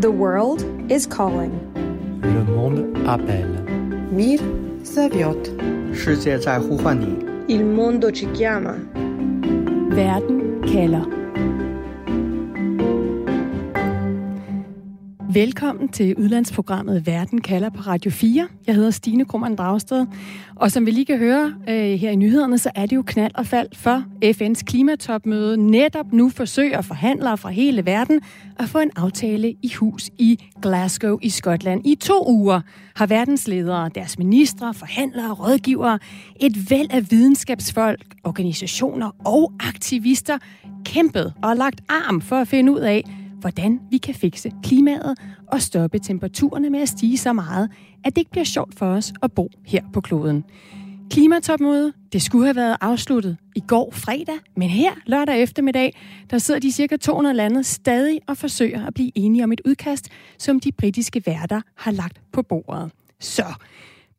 The world is calling. Le monde appelle. Mir zaviot. 世界在呼唤你。Il mondo ci chiama. Werden Keller. Velkommen til udlandsprogrammet Verden kalder på Radio 4. Jeg hedder Stine Krummernd Dragsted, og som vi lige kan høre øh, her i nyhederne, så er det jo knald og fald for FN's klimatopmøde. Netop nu forsøger forhandlere fra hele verden at få en aftale i hus i Glasgow i Skotland. I to uger har verdensledere, deres ministre, forhandlere, rådgivere, et væld af videnskabsfolk, organisationer og aktivister kæmpet og lagt arm for at finde ud af, hvordan vi kan fikse klimaet og stoppe temperaturerne med at stige så meget, at det ikke bliver sjovt for os at bo her på kloden. Klimatopmødet, det skulle have været afsluttet i går fredag, men her lørdag eftermiddag, der sidder de cirka 200 lande stadig og forsøger at blive enige om et udkast, som de britiske værter har lagt på bordet. Så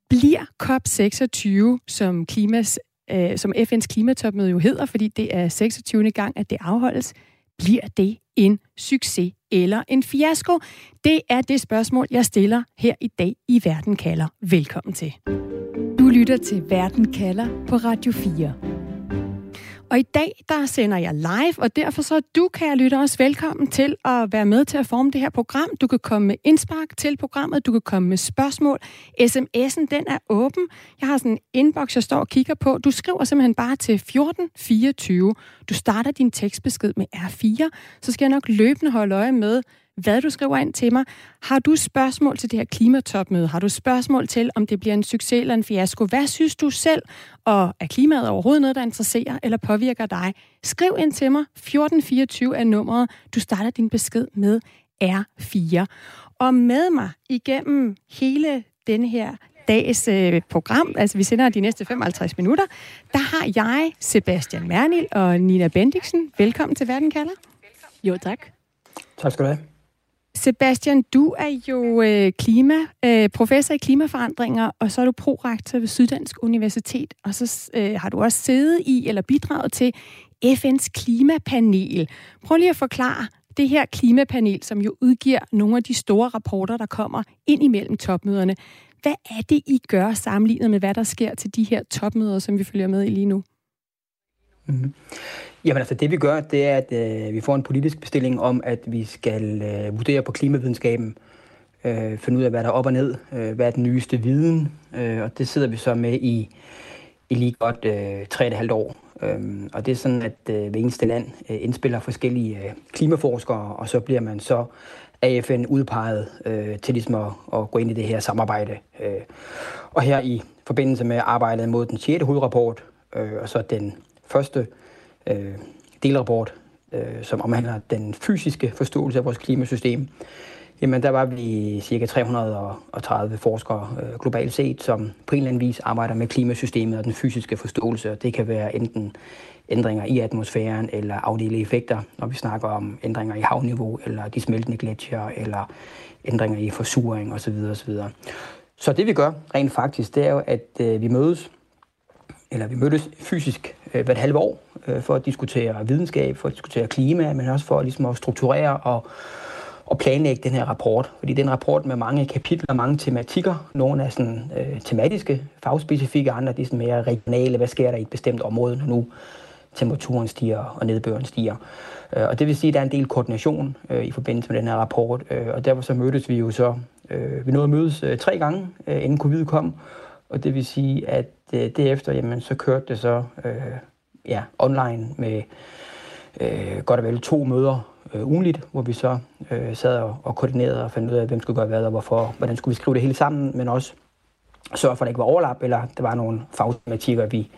bliver COP26, som, klimas, øh, som FN's klimatopmøde jo hedder, fordi det er 26. gang, at det afholdes, bliver det en succes eller en fiasko? Det er det spørgsmål, jeg stiller her i dag i Verden kalder. Velkommen til. Du lytter til Verden kalder på Radio 4. Og i dag, der sender jeg live, og derfor så du, kære lytter, også velkommen til at være med til at forme det her program. Du kan komme med indspark til programmet, du kan komme med spørgsmål. SMS'en, den er åben. Jeg har sådan en inbox, jeg står og kigger på. Du skriver simpelthen bare til 1424. Du starter din tekstbesked med R4, så skal jeg nok løbende holde øje med, hvad du skriver ind til mig. Har du spørgsmål til det her klimatopmøde? Har du spørgsmål til, om det bliver en succes eller en fiasko? Hvad synes du selv? Og er klimaet overhovedet noget, der interesserer eller påvirker dig? Skriv ind til mig. 1424 er nummeret. Du starter din besked med R4. Og med mig igennem hele denne her dags øh, program, altså vi sender de næste 55 minutter, der har jeg Sebastian Mernil og Nina Bendiksen. Velkommen til Verden kalder. Jo, tak. Tak skal du have. Sebastian, du er jo øh, klima, øh, professor i klimaforandringer, og så er du prorektor ved Syddansk Universitet, og så øh, har du også siddet i eller bidraget til FN's klimapanel. Prøv lige at forklare det her klimapanel, som jo udgiver nogle af de store rapporter, der kommer ind imellem topmøderne. Hvad er det, I gør sammenlignet med, hvad der sker til de her topmøder, som vi følger med i lige nu? Mm-hmm. Jamen altså det vi gør, det er, at øh, vi får en politisk bestilling om, at vi skal øh, vurdere på klimavidenskaben, øh, finde ud af, hvad der er op og ned, øh, hvad er den nyeste viden, øh, og det sidder vi så med i, i lige godt øh, tre og et halvt år. Øhm, og det er sådan, at øh, hver eneste land øh, indspiller forskellige øh, klimaforskere, og så bliver man så af FN udpeget øh, til ligesom at, at gå ind i det her samarbejde. Øh. Og her i forbindelse med arbejdet mod den 6. hovedrapport, øh, og så den første øh, Øh, delrapport, øh, som omhandler den fysiske forståelse af vores klimasystem, jamen der var vi cirka 330 forskere øh, globalt set, som på en eller anden vis arbejder med klimasystemet og den fysiske forståelse. Det kan være enten ændringer i atmosfæren eller afdelige effekter, når vi snakker om ændringer i havniveau eller de smeltende gletsjer eller ændringer i forsuring osv. osv. Så det vi gør rent faktisk, det er jo, at øh, vi mødes eller vi mødes fysisk øh, hvert halve år øh, for at diskutere videnskab, for at diskutere klima, men også for ligesom at strukturere og, og planlægge den her rapport. Fordi det er en rapport med mange kapitler, mange tematikker. Nogle er sådan øh, tematiske, fagspecifikke, andre de er sådan mere regionale. Hvad sker der i et bestemt område, når nu temperaturen stiger og nedbøren stiger? Øh, og det vil sige, at der er en del koordination øh, i forbindelse med den her rapport. Øh, og derfor så mødtes vi jo så, øh, vi nåede at mødes øh, tre gange, øh, inden covid kom. Og det vil sige, at øh, derefter, jamen, så kørte det så øh, ja, online med øh, godt og vel to møder øh, ugenligt, hvor vi så øh, sad og, og koordinerede og fandt ud af, hvem skulle gøre hvad og hvorfor, hvordan skulle vi skrive det hele sammen, men også sørge for, at der ikke var overlap, eller der var nogle fagtematikker, vi,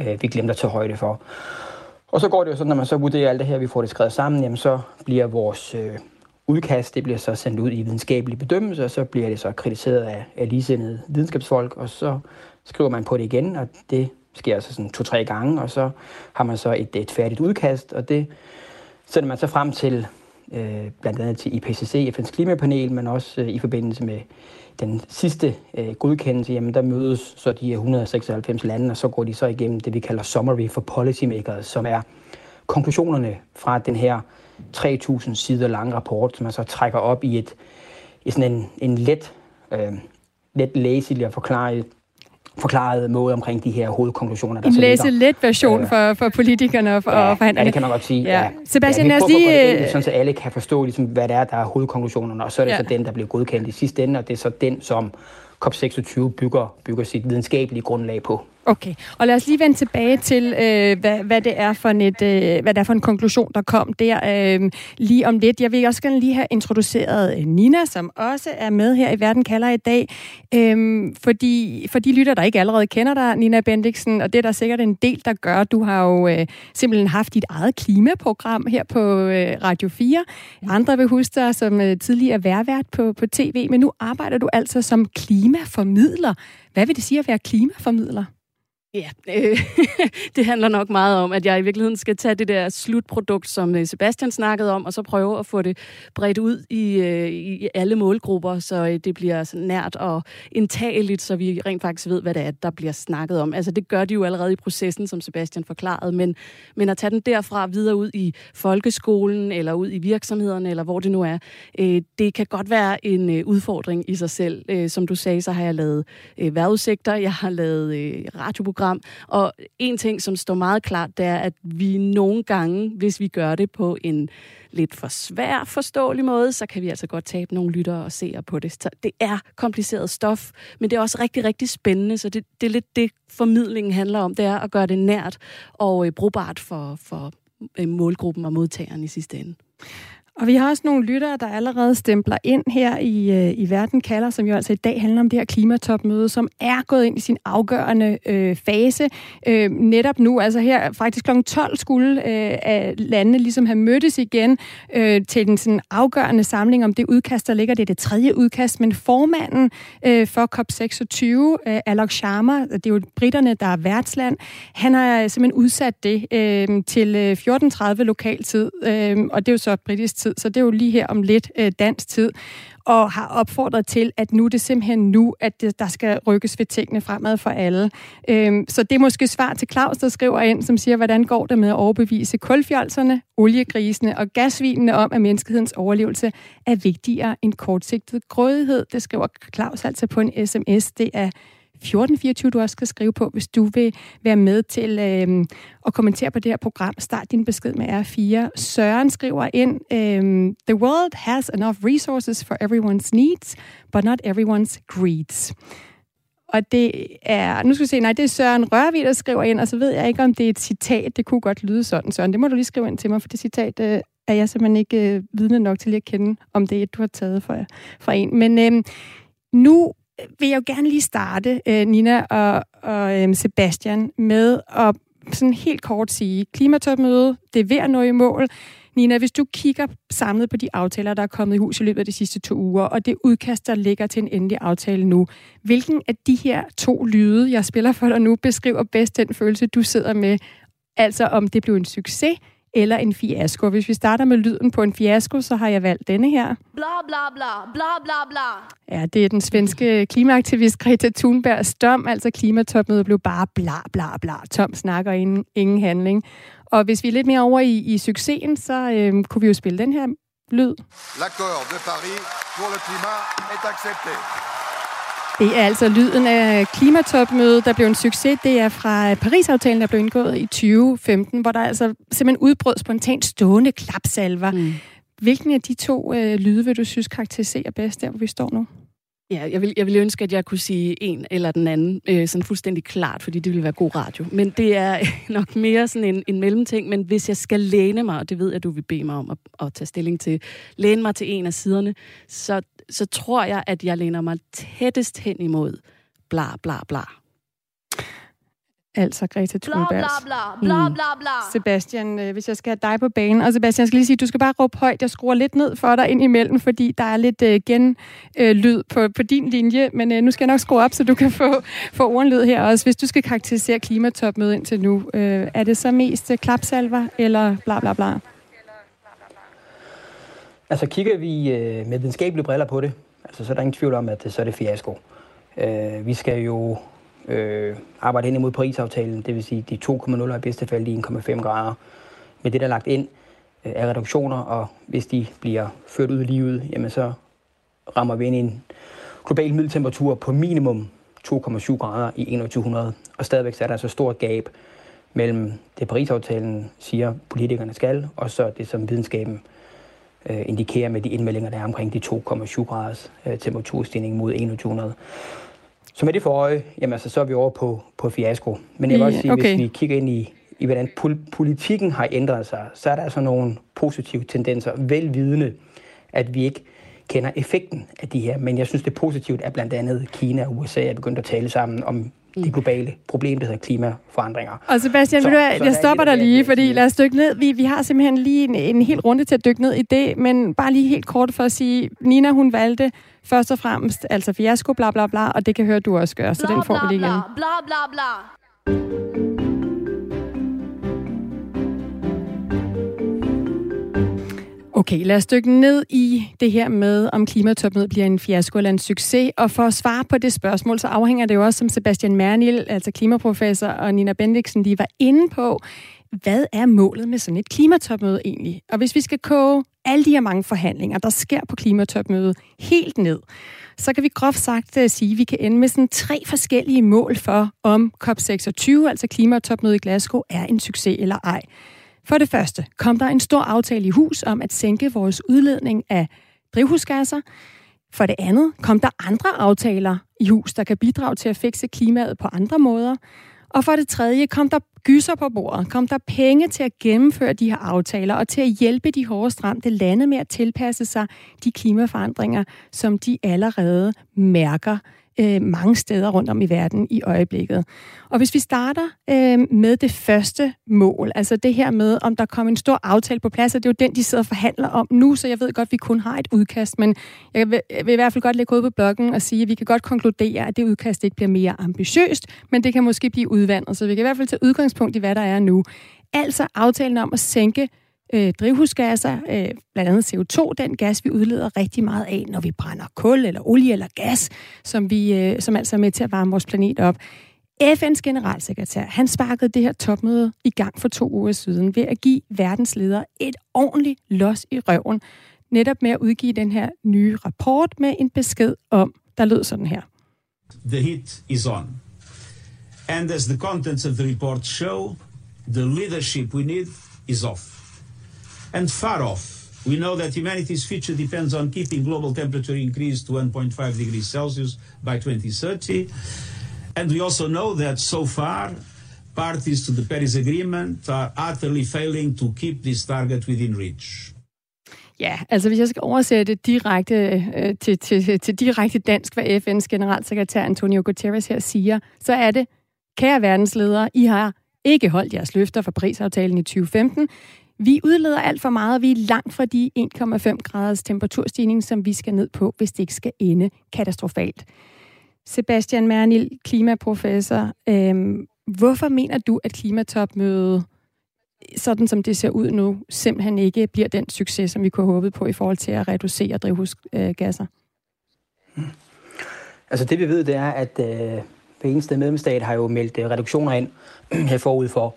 øh, vi glemte at tage højde for. Og så går det jo sådan, når man så vurderer alt det her, vi får det skrevet sammen, jamen så bliver vores øh, udkast, det bliver så sendt ud i videnskabelig bedømmelse, og så bliver det så kritiseret af, af ligesindede videnskabsfolk, og så skriver man på det igen, og det sker så sådan to-tre gange, og så har man så et, et færdigt udkast, og det sender man så frem til øh, blandt andet til IPCC, FN's klimapanel, men også øh, i forbindelse med den sidste øh, godkendelse, jamen der mødes så de 196 lande, og så går de så igennem det, vi kalder Summary for Policymakers, som er konklusionerne fra den her 3.000 sider lange rapport, som man så trækker op i, et, i sådan en, en let, øh, let læselig og forklaret, forklaret måde omkring de her hovedkonklusioner, der En så ligger. læse-let version øh, for, for politikerne og, for, Ja, og forhandlerne. ja, det kan man godt sige. Ja. Ja. Sebastian, ja, lad os lige, øh, sådan, så alle kan forstå, ligesom, hvad det er, der er hovedkonklusionerne, og så er det ja. så den, der bliver godkendt i sidste ende, og det er så den, som COP26 bygger, bygger sit videnskabelige grundlag på. Okay, og lad os lige vende tilbage til, øh, hvad, hvad, det er for en et, øh, hvad det er for en konklusion, der kom der øh, lige om lidt. Jeg vil også gerne lige have introduceret øh, Nina, som også er med her i Verden kalder i dag. Øh, fordi, for de lytter, der ikke allerede kender dig, Nina Bendiksen, og det er der sikkert en del, der gør. Du har jo øh, simpelthen haft dit eget klimaprogram her på øh, Radio 4. Andre vil huske dig som øh, tidligere værvært på, på tv, men nu arbejder du altså som klimaformidler. Hvad vil det sige at være klimaformidler? Ja, øh, det handler nok meget om, at jeg i virkeligheden skal tage det der slutprodukt, som øh, Sebastian snakkede om, og så prøve at få det bredt ud i, øh, i alle målgrupper, så øh, det bliver sådan nært og indtageligt, så vi rent faktisk ved, hvad det er, der bliver snakket om. Altså det gør de jo allerede i processen, som Sebastian forklarede, men, men at tage den derfra videre ud i folkeskolen, eller ud i virksomhederne, eller hvor det nu er, øh, det kan godt være en øh, udfordring i sig selv. Øh, som du sagde, så har jeg lavet øh, vejrudsigter, jeg har lavet øh, program. og en ting, som står meget klart, det er, at vi nogle gange, hvis vi gør det på en lidt for svær forståelig måde, så kan vi altså godt tabe nogle lyttere og seere på det. Så det er kompliceret stof, men det er også rigtig, rigtig spændende, så det, det er lidt det, formidlingen handler om, det er at gøre det nært og øh, brugbart for, for øh, målgruppen og modtageren i sidste ende. Og vi har også nogle lyttere, der allerede stempler ind her i, øh, i Verden kalder, som jo altså i dag handler om det her klimatopmøde, som er gået ind i sin afgørende øh, fase. Øh, netop nu, altså her faktisk kl. 12 skulle øh, landene ligesom have mødtes igen øh, til den sådan afgørende samling om det udkast, der ligger. Det er det tredje udkast, men formanden øh, for COP26, øh, Alok Sharma, det er jo britterne, der er værtsland, han har simpelthen udsat det øh, til øh, 14.30 lokal tid, øh, og det er jo så britisk tid, så det er jo lige her om lidt øh, dansk tid, og har opfordret til, at nu det er det simpelthen nu, at det, der skal rykkes ved tingene fremad for alle. Øhm, så det er måske svar til Claus, der skriver ind, som siger, hvordan går det med at overbevise kulfjolserne, oliegrisene og gasvinene om, at menneskehedens overlevelse er vigtigere end kortsigtet grådighed. Det skriver Claus altså på en sms. Det er 1424, du også skal skrive på, hvis du vil være med til øh, at kommentere på det her program. Start din besked med R4. Søren skriver ind, øh, The world has enough resources for everyone's needs, but not everyone's greeds. Og det er, nu skal vi se, nej, det er Søren Rørvig, der skriver ind, og så ved jeg ikke, om det er et citat. Det kunne godt lyde sådan, Søren. Det må du lige skrive ind til mig, for det citat øh, er jeg simpelthen ikke øh, vidne nok til at kende, om det er et, du har taget fra, fra en. Men øh, nu vil jeg jo gerne lige starte, øh, Nina og, og øhm, Sebastian, med at sådan helt kort sige, klimatopmøde, det er ved at nå i mål. Nina, hvis du kigger samlet på de aftaler, der er kommet i hus i løbet af de sidste to uger, og det udkast, der ligger til en endelig aftale nu, hvilken af de her to lyde, jeg spiller for dig nu, beskriver bedst den følelse, du sidder med? Altså om det blev en succes eller en fiasko. Hvis vi starter med lyden på en fiasko, så har jeg valgt denne her. Bla bla bla, bla bla bla. Ja, det er den svenske klimaaktivist Greta Thunbergs dom, altså klimatopmødet blev bare bla bla bla. Tom snakker ingen, ingen handling. Og hvis vi er lidt mere over i, i succesen, så øhm, kunne vi jo spille den her lyd. L'accord de Paris pour le climat est accepté. Det er altså lyden af klimatopmødet, der blev en succes. Det er fra Paris-aftalen, der blev indgået i 2015, hvor der altså simpelthen udbrød spontant stående klapsalver. Mm. Hvilken af de to øh, lyde vil du synes karakteriserer bedst der, hvor vi står nu? Ja, jeg vil, jeg vil ønske, at jeg kunne sige en eller den anden, øh, sådan fuldstændig klart, fordi det ville være god radio. Men det er nok mere sådan en, en mellemting. Men hvis jeg skal læne mig, og det ved jeg, du vil bede mig om at, at tage stilling til, læne mig til en af siderne, så, så tror jeg, at jeg læner mig tættest hen imod bla bla bla. Altså Greta Bla Thunberg. bla bla, bla bla bla. Sebastian, øh, hvis jeg skal have dig på banen. Og Sebastian, jeg skal lige sige, du skal bare råbe højt. Jeg skruer lidt ned for dig ind imellem, fordi der er lidt øh, genlyd øh, på, på din linje. Men øh, nu skal jeg nok skrue op, så du kan få, få ordenlyd her også. Hvis du skal karakterisere klimatopmødet indtil nu, øh, er det så mest øh, klapsalver eller bla bla bla? Altså kigger vi øh, med videnskabelige briller på det, altså, så er der ingen tvivl om, at øh, så er det fiasko. Øh, vi skal jo øh, arbejde hen imod Paris-aftalen, det vil sige de 2,0 og i bedste fald de 1,5 grader med det, der er lagt ind. øh, af reduktioner, og hvis de bliver ført ud i livet, jamen så rammer vi ind i en global middeltemperatur på minimum 2,7 grader i 2100. Og stadigvæk er der så stort gab mellem det Paris-aftalen siger, politikerne skal, og så det, som videnskaben øh, indikerer med de indmeldinger, der er omkring de 2,7 graders øh, temperaturstigning mod 2100. Så med det for øje, jamen, altså, så er vi over på, på fiasko. Men jeg vil også sige, okay. hvis vi kigger ind i, i, hvordan pol- politikken har ændret sig, så er der altså nogle positive tendenser, velvidende, at vi ikke kender effekten af de her. Men jeg synes, det er positivt, at blandt andet Kina og USA er begyndt at tale sammen om det globale problem, der hedder klimaforandringer. Og Sebastian, så, jeg, så jeg stopper dig lige, fordi lad os dykke ned. Vi, vi har simpelthen lige en, en hel runde til at dykke ned i det, men bare lige helt kort for at sige, Nina hun valgte først og fremmest, altså fiasko, bla bla bla, og det kan høre, du også gør, så bla, den får bla, vi lige igen. Bla bla bla. Okay, lad os dykke ned i det her med, om klimatopmødet bliver en fiasko eller en succes. Og for at svare på det spørgsmål, så afhænger det jo også, som Sebastian Mernil, altså klimaprofessor, og Nina Bendiksen lige var inde på, hvad er målet med sådan et klimatopmøde egentlig? Og hvis vi skal koge alle de her mange forhandlinger, der sker på klimatopmødet, helt ned, så kan vi groft sagt uh, sige, at vi kan ende med sådan tre forskellige mål for, om COP26, altså klimatopmødet i Glasgow, er en succes eller ej. For det første kom der en stor aftale i hus om at sænke vores udledning af drivhusgasser. For det andet kom der andre aftaler i hus, der kan bidrage til at fikse klimaet på andre måder. Og for det tredje kom der gyser på bordet, kom der penge til at gennemføre de her aftaler og til at hjælpe de hårdest ramte lande med at tilpasse sig de klimaforandringer, som de allerede mærker øh, mange steder rundt om i verden i øjeblikket. Og hvis vi starter øh, med det første mål, altså det her med, om der kommer en stor aftale på plads, og det er jo den, de sidder og forhandler om nu, så jeg ved godt, at vi kun har et udkast, men jeg vil, jeg vil i hvert fald godt lægge ud på bloggen og sige, at vi kan godt konkludere, at det udkast ikke bliver mere ambitiøst, men det kan måske blive udvandet, så vi kan i hvert fald tage udgangspunkt i, hvad der er nu. Altså aftalen om at sænke øh, drivhusgasser, øh, blandt andet CO2, den gas, vi udleder rigtig meget af, når vi brænder kul eller olie eller gas, som, vi, øh, som altså er med til at varme vores planet op. FN's generalsekretær, han sparkede det her topmøde i gang for to uger siden ved at give verdens ledere et ordentligt los i røven, netop med at udgive den her nye rapport med en besked om, der lød sådan her. The heat is on. And as the contents of the report show, the leadership we need is off and far off. We know that humanity's future depends on keeping global temperature increase to 1.5 degrees Celsius by 2030. And we also know that so far, parties to the Paris Agreement are utterly failing to keep this target within reach. Ja, altså hvis jeg skal oversætte direkte øh, til, til, til direkte dansk, hvad FN's generalsekretær Antonio Guterres her siger, så er det, kære verdensledere, I har ikke holdt jeres løfter for Paris-aftalen i 2015. Vi udleder alt for meget, og vi er langt fra de 1,5 graders temperaturstigning, som vi skal ned på, hvis det ikke skal ende katastrofalt. Sebastian Mernil, klimaprofessor, øhm, hvorfor mener du, at klimatopmødet, sådan som det ser ud nu, simpelthen ikke bliver den succes, som vi kunne have håbet på i forhold til at reducere drivhusgasser? Altså det vi ved, det er, at øh, hver eneste medlemsstat har jo meldt øh, reduktioner ind her forud for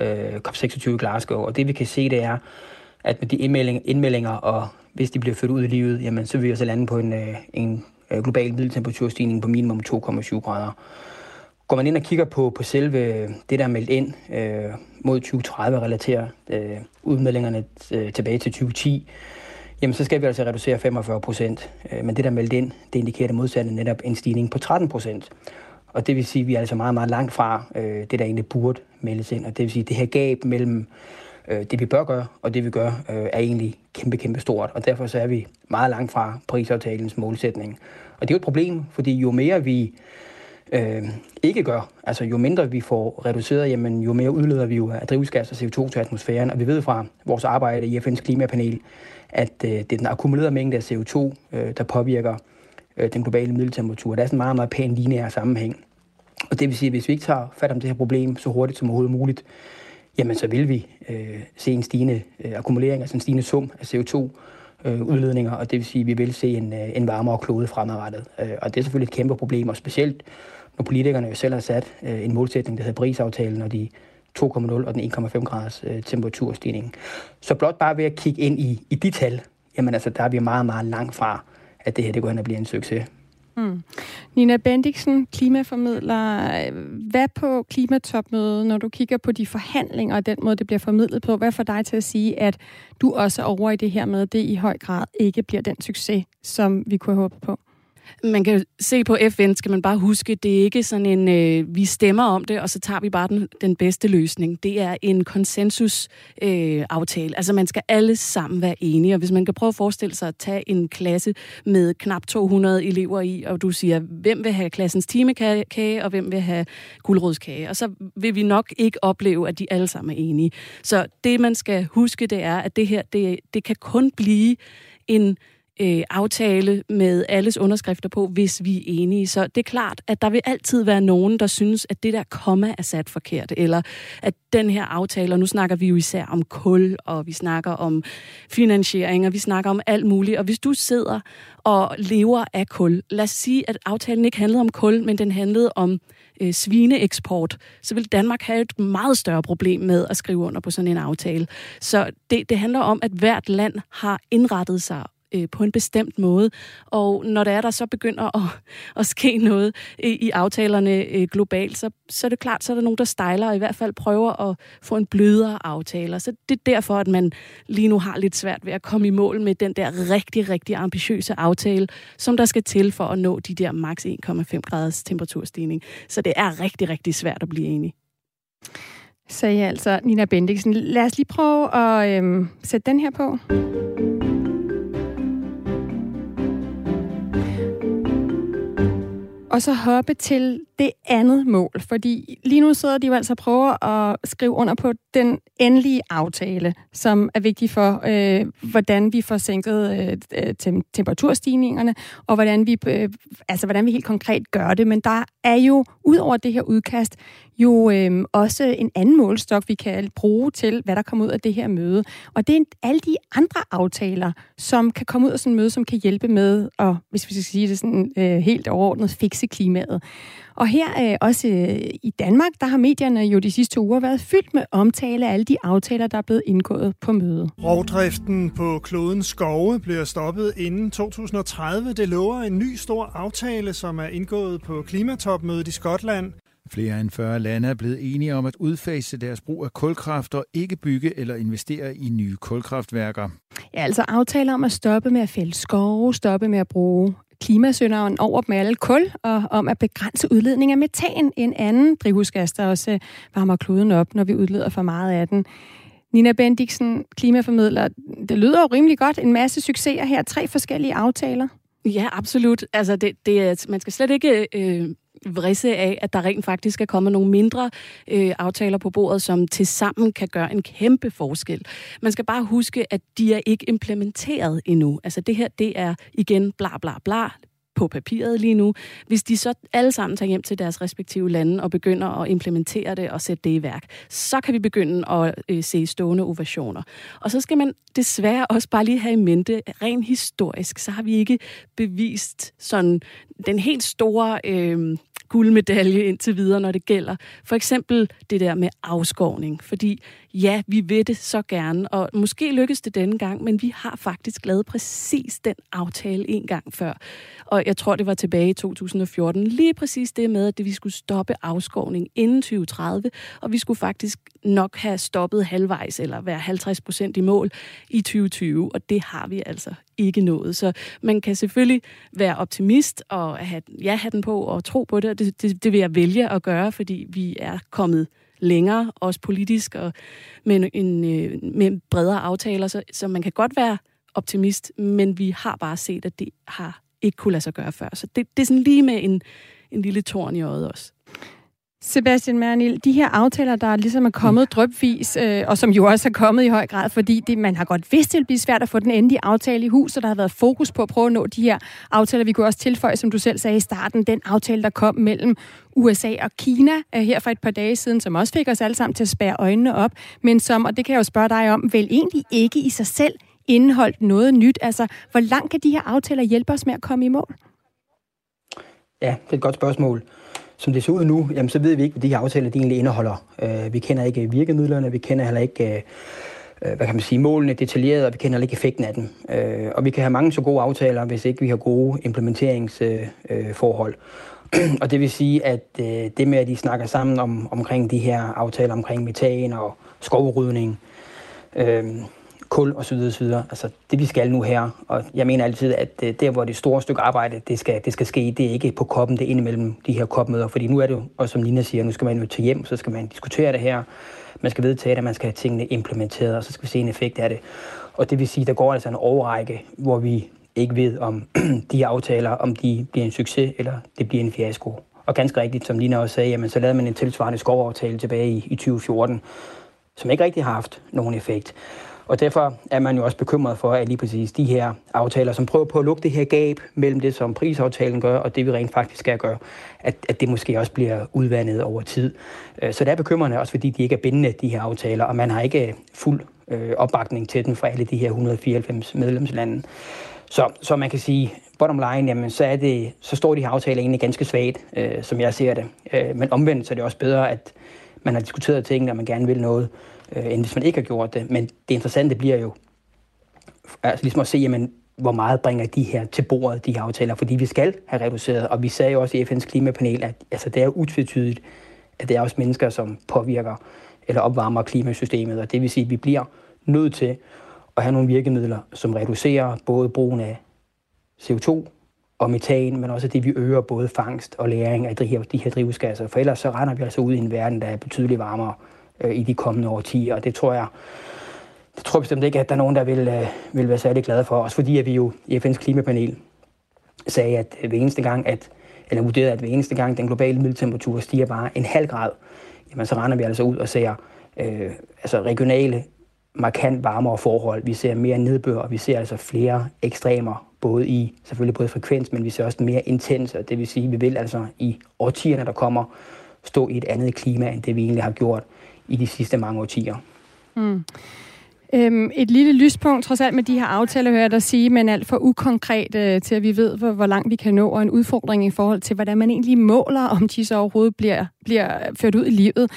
øh, COP26 i Glasgow. Og det vi kan se, det er, at med de indmeldinger, indmeldinger og hvis de bliver ført ud i livet, jamen, så vil vi altså lande på en, øh, en øh, global middeltemperaturstigning på minimum 2,7 grader. Går man ind og kigger på, på selve det, der er meldt ind øh, mod 2030, relaterer øh, udmeldingerne øh, tilbage til 2010, jamen så skal vi altså reducere 45 procent. Øh, men det, der er meldt ind, det indikerer det modsatte netop en stigning på 13 procent. Og det vil sige, at vi er altså meget, meget langt fra øh, det, der egentlig burde meldes ind. Og det vil sige, at det her gab mellem øh, det, vi bør gøre, og det, vi gør, øh, er egentlig kæmpe, kæmpe stort. Og derfor så er vi meget langt fra prisaftalens målsætning. Og det er jo et problem, fordi jo mere vi øh, ikke gør, altså jo mindre vi får reduceret, jamen, jo mere udleder vi jo af drivhusgas og CO2 til atmosfæren. Og vi ved fra vores arbejde i FN's klimapanel, at øh, det er den akkumulerede mængde af CO2, øh, der påvirker øh, den globale middeltemperatur. Der er sådan en meget, meget pæn lineær sammenhæng. Og det vil sige, at hvis vi ikke tager fat om det her problem så hurtigt som overhovedet muligt, jamen så vil vi øh, se en stigende øh, akkumulering, altså en stigende sum af CO2, øh, udledninger, og det vil sige, at vi vil se en, øh, en varmere klode fremadrettet. Øh, og det er selvfølgelig et kæmpe problem, og specielt når politikerne jo selv har sat øh, en målsætning, der hedder Paris-aftalen, og de 2,0 og den 1,5 graders øh, temperaturstigning. Så blot bare ved at kigge ind i, i de tal, jamen altså, der er vi meget, meget langt fra, at det her det går hen og bliver en succes. Mm. Nina Bendiksen, klimaformidler. Hvad på klimatopmødet, når du kigger på de forhandlinger og den måde, det bliver formidlet på, hvad får dig til at sige, at du også er over i det her med, at det i høj grad ikke bliver den succes, som vi kunne have håbet på? Man kan se på FN, skal man bare huske, det er ikke sådan en, øh, vi stemmer om det, og så tager vi bare den, den bedste løsning. Det er en konsensusaftale. Øh, aftale. altså man skal alle sammen være enige, og hvis man kan prøve at forestille sig at tage en klasse med knap 200 elever i, og du siger, hvem vil have klassens timekage, og hvem vil have guldrødskage, og så vil vi nok ikke opleve, at de alle sammen er enige. Så det man skal huske, det er, at det her, det, det kan kun blive en øh, aftale med alles underskrifter på, hvis vi er enige. Så det er klart, at der vil altid være nogen, der synes, at det der komma er sat forkert, eller at den her aftale, og nu snakker vi jo især om kul, og vi snakker om finansiering, og vi snakker om alt muligt. Og hvis du sidder og lever af kul, lad os sige, at aftalen ikke handlede om kul, men den handlede om øh, svineeksport, så vil Danmark have et meget større problem med at skrive under på sådan en aftale. Så det, det handler om, at hvert land har indrettet sig øh, på en bestemt måde. Og når der er, der så begynder at, at ske noget i, i aftalerne øh, globalt, så, så er det klart, så er der nogen, der stejler og i hvert fald prøver at få en blødere aftale. Så det er derfor, at man lige nu har lidt svært ved at komme i mål med den der rigtig, rigtig ambitiøse aftale, som der skal til for at nå de der maks 1,5 graders temperaturstigning. Så det er rigtig, rigtig svært at blive enige sagde altså Nina Bendiksen. Lad os lige prøve at øhm, sætte den her på. Og så hoppe til det andet mål, fordi lige nu sidder de jo altså og prøver at skrive under på den endelige aftale, som er vigtig for, øh, hvordan vi får sænket øh, temperaturstigningerne, og hvordan vi, øh, altså, hvordan vi helt konkret gør det. Men der er jo, ud over det her udkast, jo øh, også en anden målstok, vi kan bruge til, hvad der kommer ud af det her møde. Og det er alle de andre aftaler, som kan komme ud af sådan et møde, som kan hjælpe med, og hvis vi skal sige det sådan øh, helt overordnet, fikse klimaet. Og her øh, også øh, i Danmark, der har medierne jo de sidste uger været fyldt med omtale af alle de aftaler, der er blevet indgået på mødet. Rovdriften på klodens skove bliver stoppet inden 2030. Det lover en ny stor aftale, som er indgået på klimatopmødet i Skotland. Flere end 40 lande er blevet enige om at udfase deres brug af kulkraft og ikke bygge eller investere i nye kulkraftværker. Ja, altså aftaler om at stoppe med at fælde skove, stoppe med at bruge klimasønderen over med alle kul, og om at begrænse udledning af metan, en anden drivhusgas, der også øh, varmer kloden op, når vi udleder for meget af den. Nina Bendiksen, klimaformidler, det lyder jo rimelig godt. En masse succeser her, tre forskellige aftaler. Ja, absolut. Altså, det, det er, man skal slet ikke øh, vrisse af, at der rent faktisk er kommet nogle mindre øh, aftaler på bordet, som tilsammen kan gøre en kæmpe forskel. Man skal bare huske, at de er ikke implementeret endnu. Altså det her, det er igen bla bla bla, på papiret lige nu. Hvis de så alle sammen tager hjem til deres respektive lande og begynder at implementere det og sætte det i værk, så kan vi begynde at øh, se stående ovationer. Og så skal man desværre også bare lige have i mente, rent historisk, så har vi ikke bevist sådan den helt store øh, guldmedalje indtil videre, når det gælder for eksempel det der med afskovning. Fordi ja, vi ved det så gerne, og måske lykkes det denne gang, men vi har faktisk lavet præcis den aftale en gang før. Og jeg tror, det var tilbage i 2014. Lige præcis det med, at vi skulle stoppe afskovning inden 2030, og vi skulle faktisk nok have stoppet halvvejs, eller være 50 procent i mål i 2020, og det har vi altså ikke nået. Så man kan selvfølgelig være optimist og have, ja, have den på og tro på det, og det, det, det vil jeg vælge at gøre, fordi vi er kommet længere, også politisk, og med, en, øh, med bredere aftaler, så, så man kan godt være optimist, men vi har bare set, at det har ikke kunne lade sig gøre før. Så det, det er sådan lige med en, en lille torn i øjet også. Sebastian Mernil, de her aftaler, der ligesom er kommet mm. drøbvis, øh, og som jo også er kommet i høj grad, fordi det, man har godt vidst, det vil blive svært at få den endelige aftale i hus, og der har været fokus på at prøve at nå de her aftaler. Vi kunne også tilføje, som du selv sagde i starten, den aftale, der kom mellem USA og Kina øh, her for et par dage siden, som også fik os alle sammen til at spære øjnene op, men som, og det kan jeg jo spørge dig om, vel egentlig ikke i sig selv indeholdt noget nyt. Altså, hvor langt kan de her aftaler hjælpe os med at komme i mål? Ja, det er et godt spørgsmål som det ser ud nu, jamen, så ved vi ikke, hvad de her aftaler de egentlig indeholder. Øh, vi kender ikke virkemidlerne, vi kender heller ikke øh, hvad kan man sige, målene detaljeret, og vi kender heller ikke effekten af dem. Øh, og vi kan have mange så gode aftaler, hvis ikke vi har gode implementeringsforhold. Øh, og det vil sige, at øh, det med, at de snakker sammen om, omkring de her aftaler omkring metan og skovrydning, øh, kul osv. osv. Altså det vi skal nu her, og jeg mener altid, at øh, der hvor det store stykke arbejde, det skal, det skal ske, det er ikke på koppen, det er indimellem de her kopmøder, fordi nu er det jo, og som Nina siger, nu skal man jo til hjem, så skal man diskutere det her, man skal vedtage det, man skal have tingene implementeret, og så skal vi se en effekt af det. Og det vil sige, der går altså en overrække, hvor vi ikke ved, om de aftaler, om de bliver en succes, eller det bliver en fiasko. Og ganske rigtigt, som Lina også sagde, jamen, så lavede man en tilsvarende skovaftale tilbage i, i 2014, som ikke rigtig har haft nogen effekt. Og derfor er man jo også bekymret for, at lige præcis de her aftaler, som prøver på at lukke det her gab mellem det, som prisaftalen gør, og det vi rent faktisk skal gøre, at, at det måske også bliver udvandet over tid. Øh, så det er bekymrende også, fordi de ikke er bindende, de her aftaler, og man har ikke øh, fuld øh, opbakning til den fra alle de her 194 medlemslande. Så, så man kan sige, bottom line, jamen, så, er det, så står de her aftaler egentlig ganske svagt, øh, som jeg ser det. Øh, men omvendt så er det også bedre, at man har diskuteret ting, når man gerne vil noget, øh, end hvis man ikke har gjort det. Men det interessante bliver jo altså ligesom at se, jamen, hvor meget bringer de her til bordet, de her aftaler, fordi vi skal have reduceret, og vi sagde jo også i FN's klimapanel, at altså, det er utvetydigt, at det er også mennesker, som påvirker eller opvarmer klimasystemet, og det vil sige, at vi bliver nødt til at have nogle virkemidler, som reducerer både brugen af CO2 og metan, men også det, vi øger både fangst og læring af de her, de her drivhusgasser. For ellers så render vi altså ud i en verden, der er betydeligt varmere øh, i de kommende årtier, og det tror jeg, det tror jeg bestemt ikke, at der er nogen, der vil, øh, vil være særlig glade for. Også fordi, at vi jo i FN's klimapanel sagde, at hver eneste gang, at, eller vurderede, at hver eneste gang den globale middeltemperatur stiger bare en halv grad, jamen så render vi altså ud og ser øh, altså regionale, markant varmere forhold. Vi ser mere nedbør, og vi ser altså flere ekstremer, både i selvfølgelig både frekvens, men vi ser også mere intense, og det vil sige, at vi vil altså i årtierne, der kommer, stå i et andet klima, end det vi egentlig har gjort i de sidste mange årtier. Mm. Øhm, et lille lyspunkt, trods alt med de her aftaler, hører jeg dig sige, men alt for ukonkret øh, til, at vi ved, hvor, hvor langt vi kan nå, og en udfordring i forhold til, hvordan man egentlig måler, om de så overhovedet bliver, bliver ført ud i livet.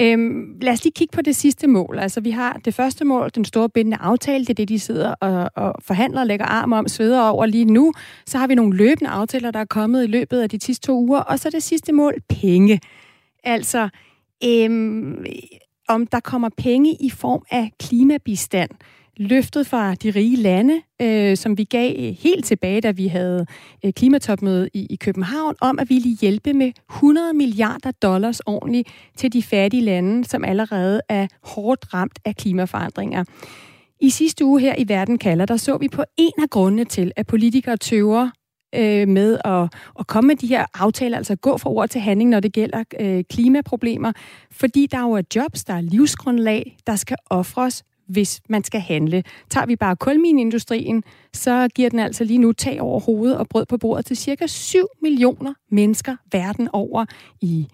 Øhm, lad os lige kigge på det sidste mål. Altså, vi har det første mål, den store bindende aftale, det er det, de sidder og, og forhandler lægger arm om, sveder over lige nu. Så har vi nogle løbende aftaler, der er kommet i løbet af de sidste to uger, og så det sidste mål, penge. Altså, øhm, om der kommer penge i form af klimabistand. Løftet fra de rige lande, øh, som vi gav øh, helt tilbage, da vi havde øh, klimatopmøde i, i København, om at ville hjælpe med 100 milliarder dollars ordentligt til de fattige lande, som allerede er hårdt ramt af klimaforandringer. I sidste uge her i Verden kalder, der så vi på en af grundene til, at politikere tøver øh, med at, at komme med de her aftaler, altså gå fra ord til handling, når det gælder øh, klimaproblemer, fordi der jo er jobs, der er livsgrundlag, der skal ofres, hvis man skal handle. Tager vi bare kulminindustrien, så giver den altså lige nu tag over hovedet og brød på bordet til cirka 7 millioner mennesker verden over i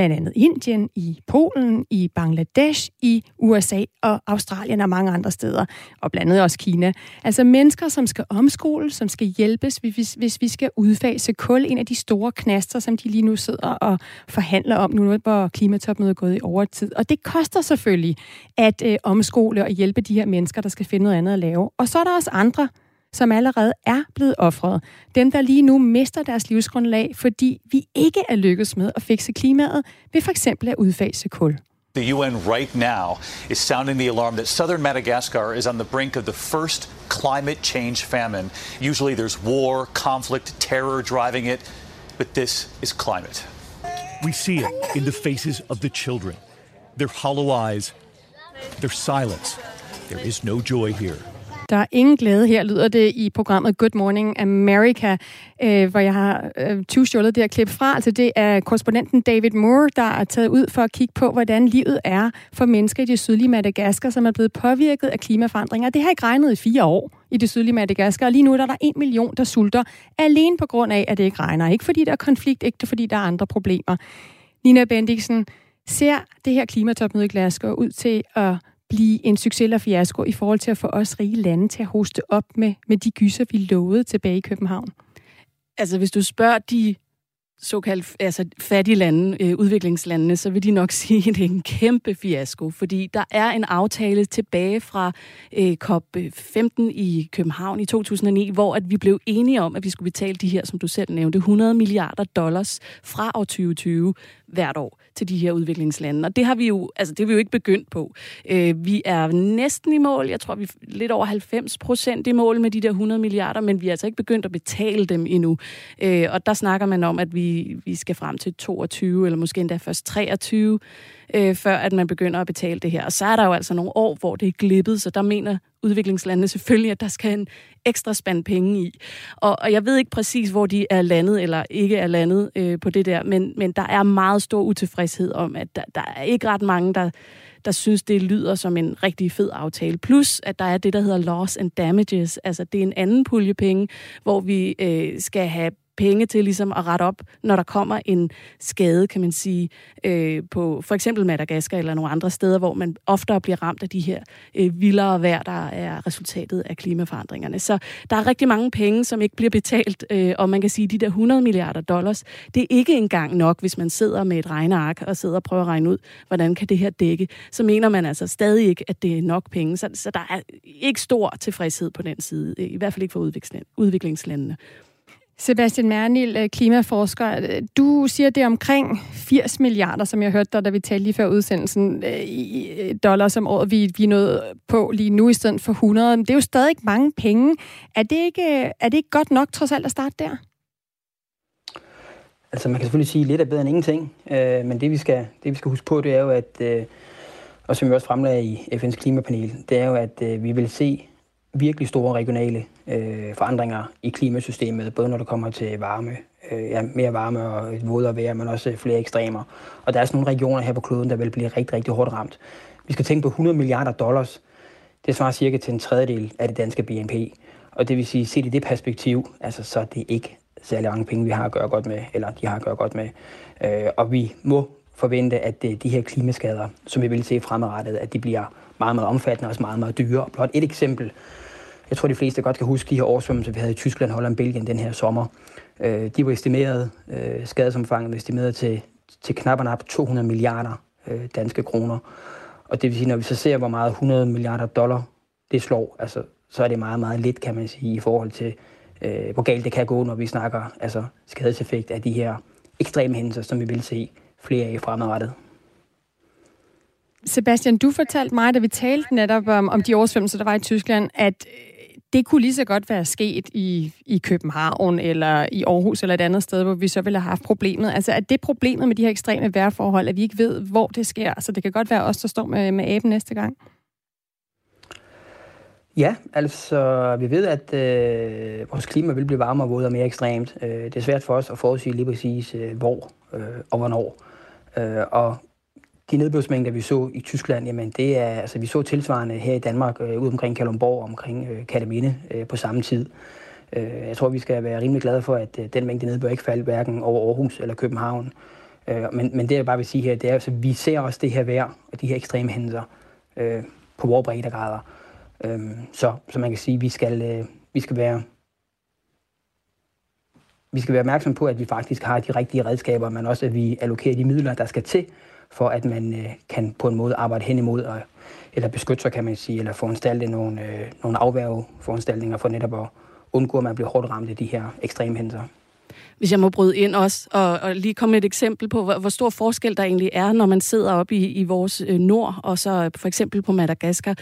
blandt andet Indien, i Polen, i Bangladesh, i USA og Australien og mange andre steder, og blandt andet også Kina. Altså mennesker, som skal omskoles, som skal hjælpes, hvis, hvis vi skal udfase kul, en af de store knaster, som de lige nu sidder og forhandler om nu, hvor klimatopmødet er gået i overtid. Og det koster selvfølgelig at øh, omskole og hjælpe de her mennesker, der skal finde noget andet at lave. Og så er der også andre, som allerede er blevet offret. Dem, der lige nu mister deres livsgrundlag, fordi vi ikke er lykkedes med at fikse klimaet ved for eksempel at udfase kul. The UN right now is sounding the alarm that southern Madagascar is on the brink of the first climate change famine. Usually there's war, conflict, terror driving it, but this is climate. We see it in the faces of the children, their hollow eyes, their silence. There is no joy here. Der er ingen glæde her, lyder det i programmet Good Morning America, øh, hvor jeg har øh, tyvstjålet det her klip fra. Altså det er korrespondenten David Moore, der er taget ud for at kigge på, hvordan livet er for mennesker i det sydlige Madagaskar, som er blevet påvirket af klimaforandringer. Det har ikke regnet i fire år i det sydlige Madagaskar, og lige nu er der en million, der sulter, alene på grund af, at det ikke regner. Ikke fordi der er konflikt, ikke fordi der er andre problemer. Nina Bendiksen, ser det her klimatopmøde i Glasgow ud til at blive en succes eller fiasko i forhold til at få os rige lande til at hoste op med, med de gyser, vi lovede tilbage i København? Altså, hvis du spørger de såkaldt altså fattige lande, øh, udviklingslandene, så vil de nok sige, at det er en kæmpe fiasko, fordi der er en aftale tilbage fra øh, COP15 øh, i København i 2009, hvor at vi blev enige om, at vi skulle betale de her, som du selv nævnte, 100 milliarder dollars fra år 2020 hvert år til de her udviklingslande. Og det har vi jo, altså det er vi jo ikke begyndt på. Øh, vi er næsten i mål. Jeg tror, vi er lidt over 90 procent i mål med de der 100 milliarder, men vi er altså ikke begyndt at betale dem endnu. Øh, og der snakker man om, at vi, vi skal frem til 22, eller måske endda først 23 øh, før at man begynder at betale det her. Og så er der jo altså nogle år, hvor det er glippet, så der mener udviklingslandene selvfølgelig, at der skal en ekstra spand penge i. Og, og jeg ved ikke præcis, hvor de er landet eller ikke er landet øh, på det der, men, men der er meget stor utilfredshed om, at der, der er ikke ret mange, der der synes, det lyder som en rigtig fed aftale. Plus, at der er det, der hedder loss and damages. Altså, det er en anden pulje penge, hvor vi øh, skal have penge til ligesom at rette op, når der kommer en skade, kan man sige, øh, på for eksempel Madagaskar eller nogle andre steder, hvor man oftere bliver ramt af de her øh, vildere vejr, der er resultatet af klimaforandringerne. Så der er rigtig mange penge, som ikke bliver betalt, øh, og man kan sige, at de der 100 milliarder dollars, det er ikke engang nok, hvis man sidder med et regneark og sidder og prøver at regne ud, hvordan kan det her dække. Så mener man altså stadig ikke, at det er nok penge. Så, så der er ikke stor tilfredshed på den side, i hvert fald ikke for udviklingslandene. Sebastian Mernil, øh, klimaforsker. Du siger, det er omkring 80 milliarder, som jeg hørte dig, da vi talte lige før udsendelsen, øh, i øh, dollars om året, vi, vi er nået på lige nu i stedet for 100. Det er jo stadig mange penge. Er det ikke, er det ikke godt nok trods alt at starte der? Altså man kan selvfølgelig sige, at lidt er bedre end ingenting, men det vi skal, det vi skal huske på, det er jo, at, og som vi også fremlagde i FN's klimapanel, det er jo, at vi vil se virkelig store regionale øh, forandringer i klimasystemet, både når det kommer til varme, øh, ja, mere varme og et vådere vejr, men også øh, flere ekstremer. Og der er sådan nogle regioner her på kloden, der vil blive rigtig, rigtig hårdt ramt. Vi skal tænke på 100 milliarder dollars. Det svarer cirka til en tredjedel af det danske BNP. Og det vil sige, set i det perspektiv, altså, så er det ikke særlig mange penge, vi har at gøre godt med, eller de har at gøre godt med. Øh, og vi må forvente, at øh, de her klimaskader, som vi vil se fremadrettet, at de bliver meget, meget omfattende og også meget, meget dyre. Og blot et eksempel. Jeg tror, de fleste godt kan huske de her oversvømmelser, vi havde i Tyskland, Holland, Belgien den her sommer. Øh, de var estimeret, øh, skadesomfanget var estimeret til, til knap og nap 200 milliarder øh, danske kroner. Og det vil sige, når vi så ser, hvor meget 100 milliarder dollar det slår, altså, så er det meget, meget lidt, kan man sige, i forhold til, øh, hvor galt det kan gå, når vi snakker altså, skadeseffekt af de her ekstreme hændelser, som vi vil se flere af fremadrettet. Sebastian, du fortalte mig, da vi talte netop om, om de oversvømmelser, der var i Tyskland, at det kunne lige så godt være sket i, i København eller i Aarhus eller et andet sted, hvor vi så ville have haft problemet. Altså er det problemet med de her ekstreme vejrforhold, at vi ikke ved, hvor det sker? Så det kan godt være os, der står med, med aben næste gang. Ja, altså vi ved, at øh, vores klima vil blive varmere, vådere og mere ekstremt. Øh, det er svært for os at forudsige lige præcis, øh, hvor øh, og hvornår. Øh, og de nedbørsmængder, vi så i Tyskland, jamen det er, altså vi så tilsvarende her i Danmark, øh, ude omkring Kalundborg, omkring øh, Kataminde øh, på samme tid. Øh, jeg tror, vi skal være rimelig glade for, at øh, den mængde nedbør ikke faldt hverken over Aarhus eller København. Øh, men, men det, jeg bare vil sige her, det er, at altså, vi ser også det her vejr og de her ekstreme hændelser øh, på vores breddegrader. Øh, så, så man kan sige, vi skal, øh, vi skal være vi skal være opmærksom på, at vi faktisk har de rigtige redskaber, men også at vi allokerer de midler, der skal til for at man øh, kan på en måde arbejde hen imod, og, eller beskytte sig, kan man sige, eller foranstalte nogle, øh, nogle afværgeforanstaltninger for netop at undgå, at man bliver hårdt ramt af de her ekstreme hændelser. Hvis jeg må bryde ind også, og, og lige komme med et eksempel på, hvor, hvor stor forskel der egentlig er, når man sidder oppe i, i vores øh, nord, og så for eksempel på Madagaskar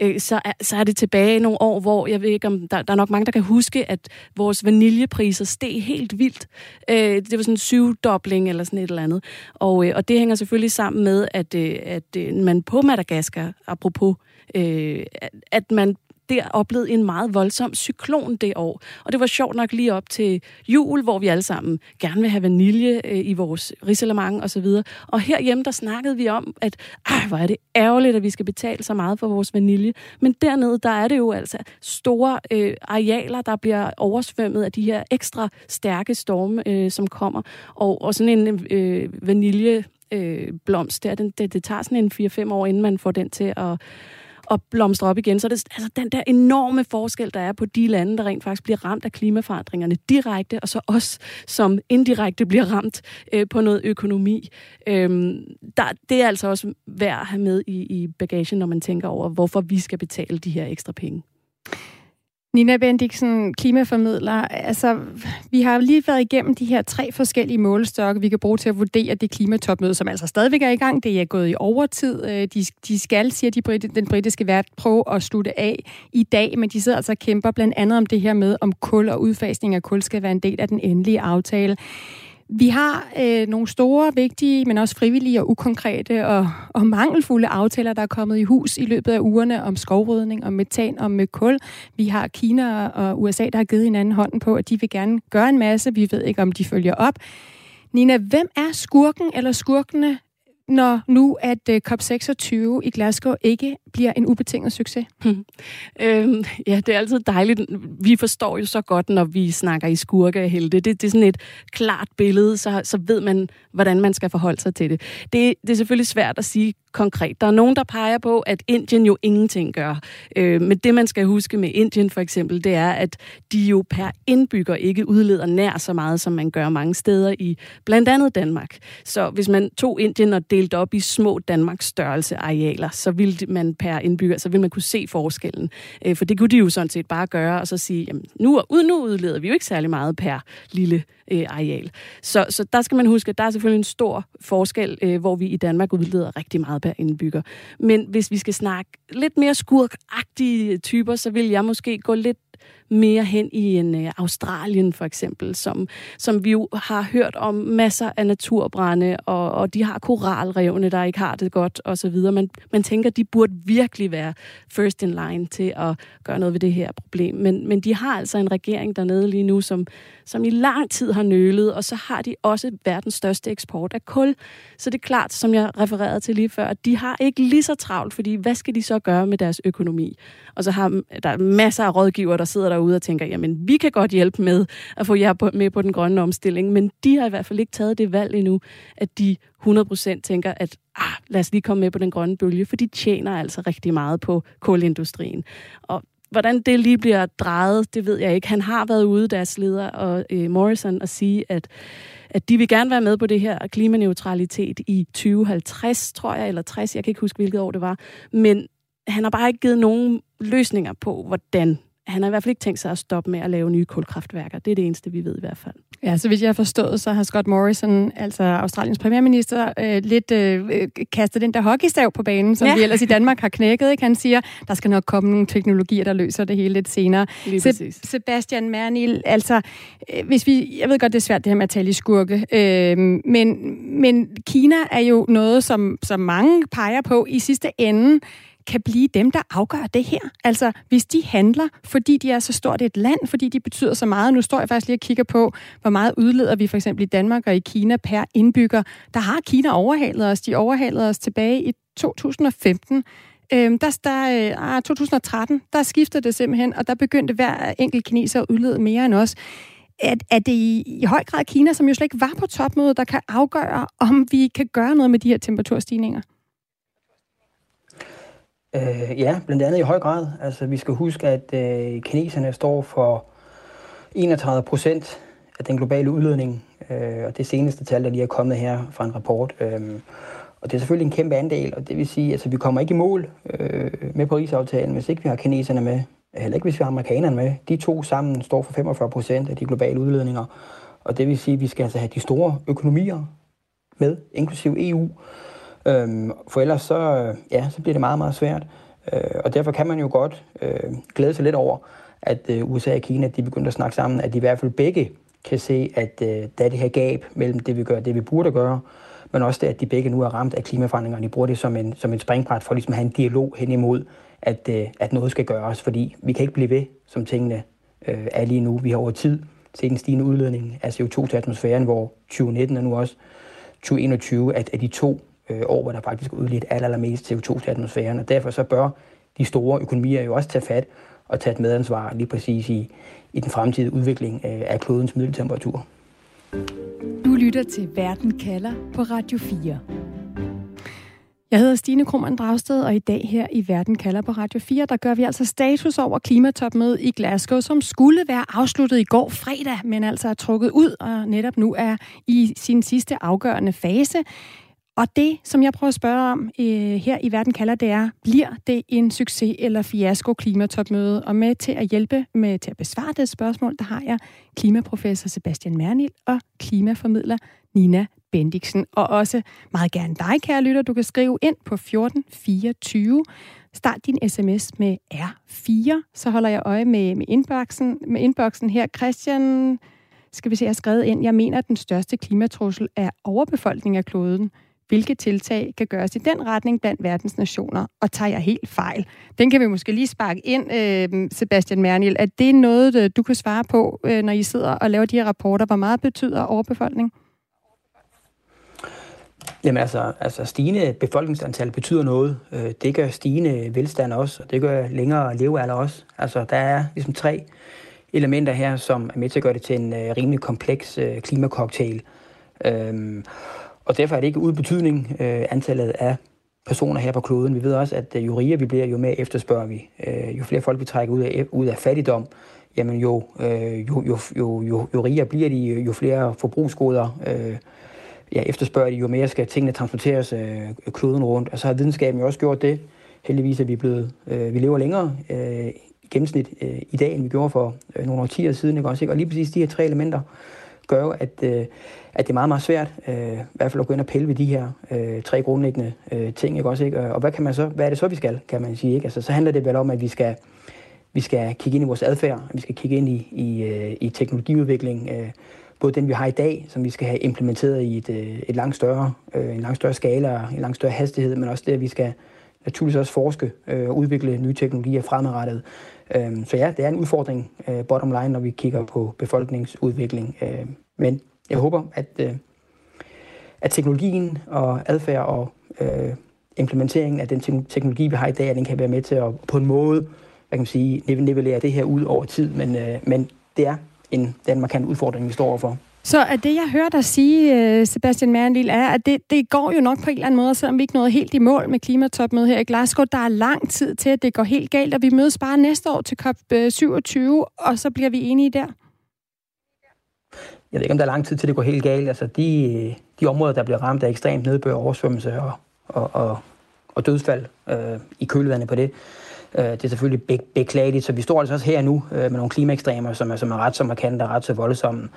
øh, så, er, så er det tilbage nogle år, hvor jeg ved ikke, om der, der er nok mange, der kan huske, at vores vaniljepriser steg helt vildt. Øh, det var sådan en syvdobling eller sådan et eller andet. Og, øh, og det hænger selvfølgelig sammen med, at, øh, at øh, man på Madagaskar, apropos, øh, at man der oplevede en meget voldsom cyklon det år. Og det var sjovt nok lige op til jul, hvor vi alle sammen gerne vil have vanilje øh, i vores risalemang og så videre. Og herhjemme, der snakkede vi om, at ej, hvor er det ærgerligt, at vi skal betale så meget for vores vanilje. Men dernede, der er det jo altså store øh, arealer, der bliver oversvømmet af de her ekstra stærke storme, øh, som kommer. Og, og sådan en øh, vanilje øh, blomst der, den, det, det tager sådan en 4-5 år, inden man får den til at at blomstre op igen. Så det altså den der enorme forskel, der er på de lande, der rent faktisk bliver ramt af klimaforandringerne direkte, og så os, som indirekte bliver ramt øh, på noget økonomi. Øhm, der, det er altså også værd at have med i, i bagagen, når man tænker over, hvorfor vi skal betale de her ekstra penge. Nina Bendiksen, klimaformidler. Altså, vi har lige været igennem de her tre forskellige målestokke, vi kan bruge til at vurdere det klimatopmøde, som altså stadigvæk er i gang. Det er gået i overtid. Øh, de, de skal, siger de Brit, den britiske vært, prøve at slutte af i dag, men de sidder altså og kæmper blandt andet om det her med, om kul og udfasning af kul skal være en del af den endelige aftale. Vi har øh, nogle store, vigtige, men også frivillige og ukonkrete og, og mangelfulde aftaler, der er kommet i hus i løbet af ugerne om skovrydning, om metan og med kul. Vi har Kina og USA, der har givet hinanden hånden på, at de vil gerne gøre en masse. Vi ved ikke, om de følger op. Nina, hvem er skurken eller skurkene når nu at øh, COP26 i Glasgow ikke bliver en ubetinget succes? Hmm. Øhm, ja, det er altid dejligt. Vi forstår jo så godt, når vi snakker i skurke og helte. Det, det er sådan et klart billede, så, så ved man, hvordan man skal forholde sig til det. det. Det er selvfølgelig svært at sige konkret. Der er nogen, der peger på, at Indien jo ingenting gør. Øh, men det, man skal huske med Indien for eksempel, det er, at de jo per indbygger ikke udleder nær så meget, som man gør mange steder i blandt andet Danmark. Så hvis man tog Indien og delte op i små Danmarks størrelse arealer, så ville man per indbygger, så ville man kunne se forskellen. Øh, for det kunne de jo sådan set bare gøre, og så sige, jamen, nu, ud, nu udleder vi jo ikke særlig meget per lille øh, areal. Så, så der skal man huske, at der er selvfølgelig en stor forskel, øh, hvor vi i Danmark udleder rigtig meget per indbygger. Men hvis vi skal snakke lidt mere skurkagtige typer, så vil jeg måske gå lidt mere hen i en øh, Australien for eksempel, som, som vi jo har hørt om masser af naturbrænde, og, og de har koralrevne, der ikke har det godt osv. Man, man tænker, de burde virkelig være first in line til at gøre noget ved det her problem. Men, men de har altså en regering dernede lige nu, som, som i lang tid har nølet, og så har de også verdens største eksport af kul. Så det er klart, som jeg refererede til lige før, at de har ikke lige så travlt, fordi hvad skal de så gøre med deres økonomi? Og så har der masser af rådgiver, der sidder derude og tænker, jamen vi kan godt hjælpe med at få jer med på den grønne omstilling, men de har i hvert fald ikke taget det valg endnu, at de 100% tænker, at ah, lad os lige komme med på den grønne bølge, for de tjener altså rigtig meget på kulindustrien. Og hvordan det lige bliver drejet, det ved jeg ikke. Han har været ude, deres leder og øh, Morrison, og sige, at at de vil gerne være med på det her klimaneutralitet i 2050, tror jeg, eller 60, jeg kan ikke huske, hvilket år det var. Men han har bare ikke givet nogen løsninger på, hvordan han har i hvert fald ikke tænkt sig at stoppe med at lave nye kulkraftværker. Det er det eneste, vi ved i hvert fald. Ja, så hvis jeg har forstået, så har Scott Morrison, altså Australiens premierminister, øh, lidt øh, kastet den der hockeystav på banen, som ja. vi ellers i Danmark har knækket. Ikke? Han siger, der skal nok komme nogle teknologier, der løser det hele lidt senere. Se- Sebastian Mernil, altså, øh, hvis vi, jeg ved godt, det er svært det her med at tale i skurke, øh, men, men Kina er jo noget, som, som mange peger på i sidste ende, kan blive dem, der afgør det her. Altså, hvis de handler, fordi de er så stort et land, fordi de betyder så meget. Nu står jeg faktisk lige og kigger på, hvor meget udleder vi for eksempel i Danmark og i Kina per indbygger. Der har Kina overhalet os. De overhalede os tilbage i 2015. Øhm, der, der, øh, ah, 2013, der skiftede det simpelthen, og der begyndte hver enkelt kineser at udlede mere end os. at, at det i, i høj grad Kina, som jo slet ikke var på topmødet, der kan afgøre, om vi kan gøre noget med de her temperaturstigninger? Øh, ja, blandt andet i høj grad. Altså, vi skal huske, at øh, kineserne står for 31 procent af den globale udledning, øh, og det seneste tal, der lige er kommet her fra en rapport. Øh, og det er selvfølgelig en kæmpe andel, og det vil sige, at altså, vi kommer ikke i mål øh, med Paris-aftalen, hvis ikke vi har kineserne med, heller ikke hvis vi har amerikanerne med. De to sammen står for 45 procent af de globale udledninger, og det vil sige, at vi skal altså have de store økonomier med, inklusive EU. Øhm, for ellers så, øh, ja, så bliver det meget, meget svært. Øh, og derfor kan man jo godt øh, glæde sig lidt over, at øh, USA og Kina de begynder at snakke sammen, at de i hvert fald begge kan se, at øh, der er det her gab mellem det, vi gør og det, vi burde gøre, men også det, at de begge nu er ramt af klimaforandringerne. De bruger det som en, som en springbræt for ligesom at have en dialog hen imod, at, øh, at noget skal gøres, fordi vi kan ikke blive ved, som tingene øh, er lige nu. Vi har over tid set en stigende udledning af CO2 til atmosfæren, hvor 2019 og nu også 2021, at, at de to øh, år, hvor der faktisk er udledt allermest CO2 til atmosfæren. Og derfor så bør de store økonomier jo også tage fat og tage et medansvar lige præcis i, i den fremtidige udvikling øh, af klodens middeltemperatur. Du lytter til Verden kalder på Radio 4. Jeg hedder Stine Krohmann Dragsted, og i dag her i Verden kalder på Radio 4, der gør vi altså status over klimatopmødet i Glasgow, som skulle være afsluttet i går fredag, men altså er trukket ud og netop nu er i sin sidste afgørende fase. Og det, som jeg prøver at spørge om øh, her i Verden kalder, det er, bliver det en succes eller fiasko klimatopmøde? Og med til at hjælpe med til at besvare det spørgsmål, der har jeg klimaprofessor Sebastian Mernil og klimaformidler Nina Bendiksen. Og også meget gerne dig, kære lytter. Du kan skrive ind på 1424. Start din sms med R4, så holder jeg øje med, med, inboxen, med inboxen her. Christian, skal vi se, jeg har skrevet ind. Jeg mener, at den største klimatrussel er overbefolkning af kloden. Hvilke tiltag kan gøres i den retning blandt verdens nationer? Og tager jeg helt fejl? Den kan vi måske lige sparke ind, øh, Sebastian Mernil. Er det noget, øh, du kan svare på, øh, når I sidder og laver de her rapporter? Hvor meget betyder overbefolkning? Jamen altså, altså stigende befolkningsantal betyder noget. Øh, det gør stigende velstand også, og det gør længere levealder også. Altså der er ligesom tre elementer her, som er med til at gøre det til en øh, rimelig kompleks klimakoktail. klimacocktail. Øhm, og derfor er det ikke uden betydning øh, antallet af personer her på kloden. Vi ved også, at øh, jo rigere vi bliver, jo mere efterspørger vi. Øh, jo flere folk vi trækker ud af, ud af fattigdom, jamen jo, øh, jo, jo, jo, jo, jo rigere bliver de, jo flere forbrugsgoder øh, ja, efterspørger de, jo mere skal tingene transporteres øh, kloden rundt. Og så har videnskaben jo også gjort det. Heldigvis er vi blevet, øh, vi lever længere øh, i gennemsnit øh, i dag, end vi gjorde for øh, nogle årtier siden. Ikke? Også, ikke? Og lige præcis de her tre elementer gør jo, at, øh, at det er meget, meget svært øh, i hvert fald at gå ind og pille ved de her øh, tre grundlæggende øh, ting. Ikke? Også, ikke? Og hvad, kan man så, hvad er det så, vi skal, kan man sige? Ikke? Altså, så handler det vel om, at vi skal, vi skal kigge ind i vores adfærd, vi skal kigge ind i, i, øh, i teknologiudvikling, øh, både den, vi har i dag, som vi skal have implementeret i et, øh, et langt større, øh, en langt større skala og en langt større hastighed, men også det, at vi skal naturligvis også forske øh, udvikle nye teknologier fremadrettet. Øhm, så ja, det er en udfordring øh, bottom line, når vi kigger på befolkningsudvikling. Øhm, men jeg håber, at, øh, at teknologien og adfærd og øh, implementeringen af den teknologi, vi har i dag, at den kan være med til at på en måde hvad kan man sige, nivellere det her ud over tid. Men, men det er en, den markant udfordring, vi står overfor. Så er det, jeg hører dig sige, øh, Sebastian Mernlil, er, at det, det går jo nok på en eller anden måde, selvom vi ikke nåede helt i mål med klimatopmødet her i Glasgow. Der er lang tid til, at det går helt galt, og vi mødes bare næste år til COP27, øh, og så bliver vi enige der. Jeg ved ikke, om der er lang tid til, det går helt galt. Altså, de, de områder, der bliver ramt af ekstremt nedbør, oversvømmelse og, og, og, og dødsfald øh, i kølvandet på det, Øh, det er selvfølgelig be- beklageligt, så vi står altså også her nu øh, med nogle klimaekstremer, som er, som er ret så markante og ret så voldsomme.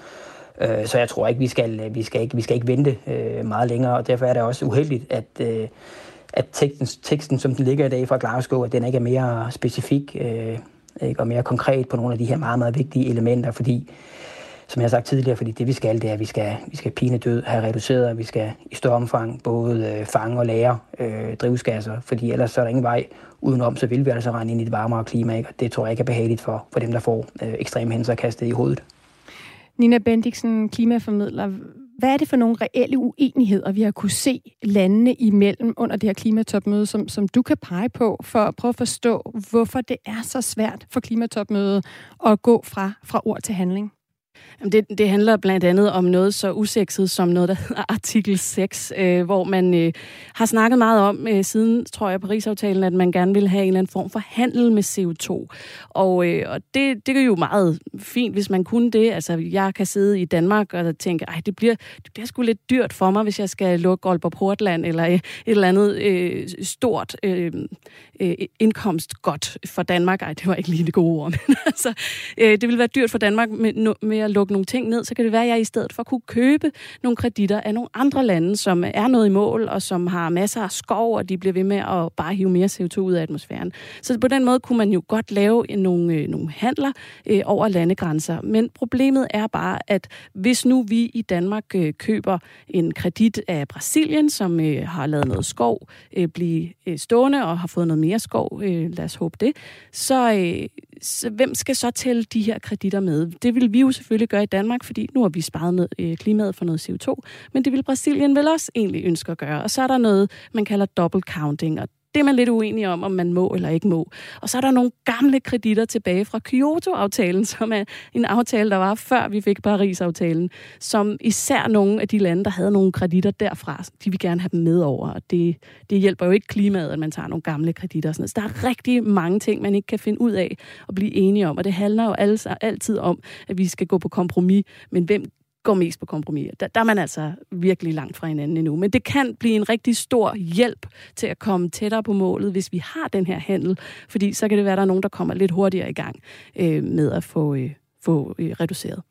Øh, så jeg tror ikke, vi skal, øh, vi skal ikke, vi skal ikke vente øh, meget længere, og derfor er det også uheldigt, at, øh, at teksten, teksten, som den ligger i dag fra Glasgow, at den ikke er mere specifik ikke, og mere konkret på nogle af de her meget, meget vigtige elementer, fordi som jeg har sagt tidligere, fordi det vi skal, det er, at vi skal, vi skal pine død have reduceret, vi skal i større omfang både øh, fange og lære øh, drivhusgasser, fordi ellers så er der ingen vej udenom, så vil vi altså rende ind i et varmere klima, ikke? og det tror jeg ikke er behageligt for, for dem, der får øh, ekstreme hændelser kastet i hovedet. Nina Bendiksen, klimaformidler. Hvad er det for nogle reelle uenigheder, vi har kunne se landene imellem under det her klimatopmøde, som, som du kan pege på for at prøve at forstå, hvorfor det er så svært for klimatopmødet at gå fra, fra ord til handling? Det, det handler blandt andet om noget så usekset som noget, der hedder artikel 6, øh, hvor man øh, har snakket meget om øh, siden, tror jeg, Paris-aftalen, at man gerne vil have en eller anden form for handel med CO2. Og, øh, og det, det er jo meget fint, hvis man kunne det. Altså, jeg kan sidde i Danmark og tænke, ej, det bliver, det bliver sgu lidt dyrt for mig, hvis jeg skal lukke Aalborg Portland eller et eller andet øh, stort øh, øh, indkomst godt for Danmark. Ej, det var ikke lige det gode ord, men altså, øh, det vil være dyrt for Danmark med, med at lukke nogle ting ned, så kan det være, at jeg i stedet for kunne købe nogle kreditter af nogle andre lande, som er noget i mål, og som har masser af skov, og de bliver ved med at bare hive mere CO2 ud af atmosfæren. Så på den måde kunne man jo godt lave nogle, øh, nogle handler øh, over landegrænser. Men problemet er bare, at hvis nu vi i Danmark øh, køber en kredit af Brasilien, som øh, har lavet noget skov øh, blive øh, stående og har fået noget mere skov, øh, lad os håbe det, så, øh, så hvem skal så tælle de her kreditter med? Det vil vi jo selvfølgelig gøre i Danmark, fordi nu har vi sparet ned, øh, klimaet for noget CO2, men det vil Brasilien vel også egentlig ønske at gøre. Og så er der noget, man kalder double counting, og det er man lidt uenig om, om man må eller ikke må. Og så er der nogle gamle kreditter tilbage fra Kyoto-aftalen, som er en aftale, der var før vi fik Paris-aftalen, som især nogle af de lande, der havde nogle kreditter derfra, de vil gerne have dem med over. Og det, det hjælper jo ikke klimaet, at man tager nogle gamle kreditter. og Så der er rigtig mange ting, man ikke kan finde ud af og blive enige om. Og det handler jo altid om, at vi skal gå på kompromis. Men hvem går mest på kompromis. Der, der er man altså virkelig langt fra hinanden endnu. Men det kan blive en rigtig stor hjælp til at komme tættere på målet, hvis vi har den her handel. Fordi så kan det være, at der er nogen, der kommer lidt hurtigere i gang øh, med at få, øh, få øh, reduceret.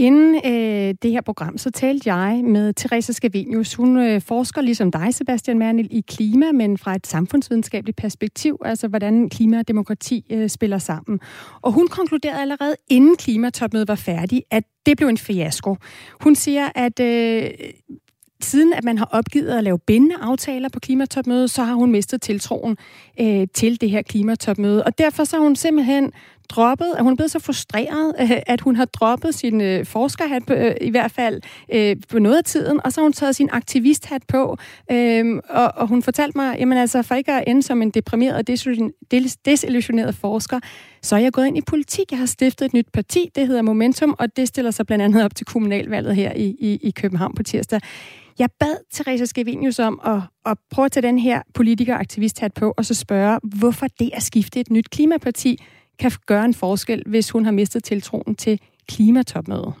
Inden øh, det her program, så talte jeg med Teresa Scavenius. Hun øh, forsker ligesom dig, Sebastian Mernil, i klima, men fra et samfundsvidenskabeligt perspektiv, altså hvordan klima og demokrati øh, spiller sammen. Og hun konkluderede allerede inden klimatopmødet var færdig, at det blev en fiasko. Hun siger, at øh, siden at man har opgivet at lave bindende aftaler på klimatopmødet, så har hun mistet tiltroen øh, til det her klimatopmøde. Og derfor så har hun simpelthen droppet, at hun er blevet så frustreret, øh, at hun har droppet sin øh, forskerhat, på, øh, i hvert fald øh, på noget af tiden, og så har hun taget sin aktivisthat på, øh, og, og hun fortalte mig, jamen altså, for ikke at ende som en deprimeret og desillusioneret forsker, så er jeg gået ind i politik. Jeg har stiftet et nyt parti, det hedder Momentum, og det stiller sig blandt andet op til kommunalvalget her i, i, i København på tirsdag. Jeg bad Teresa Skevinius om at, at prøve at tage den her politiker-aktivist-hat på, og så spørge, hvorfor det at skifte et nyt klimaparti kan gøre en forskel, hvis hun har mistet tiltroen til klimatopmødet.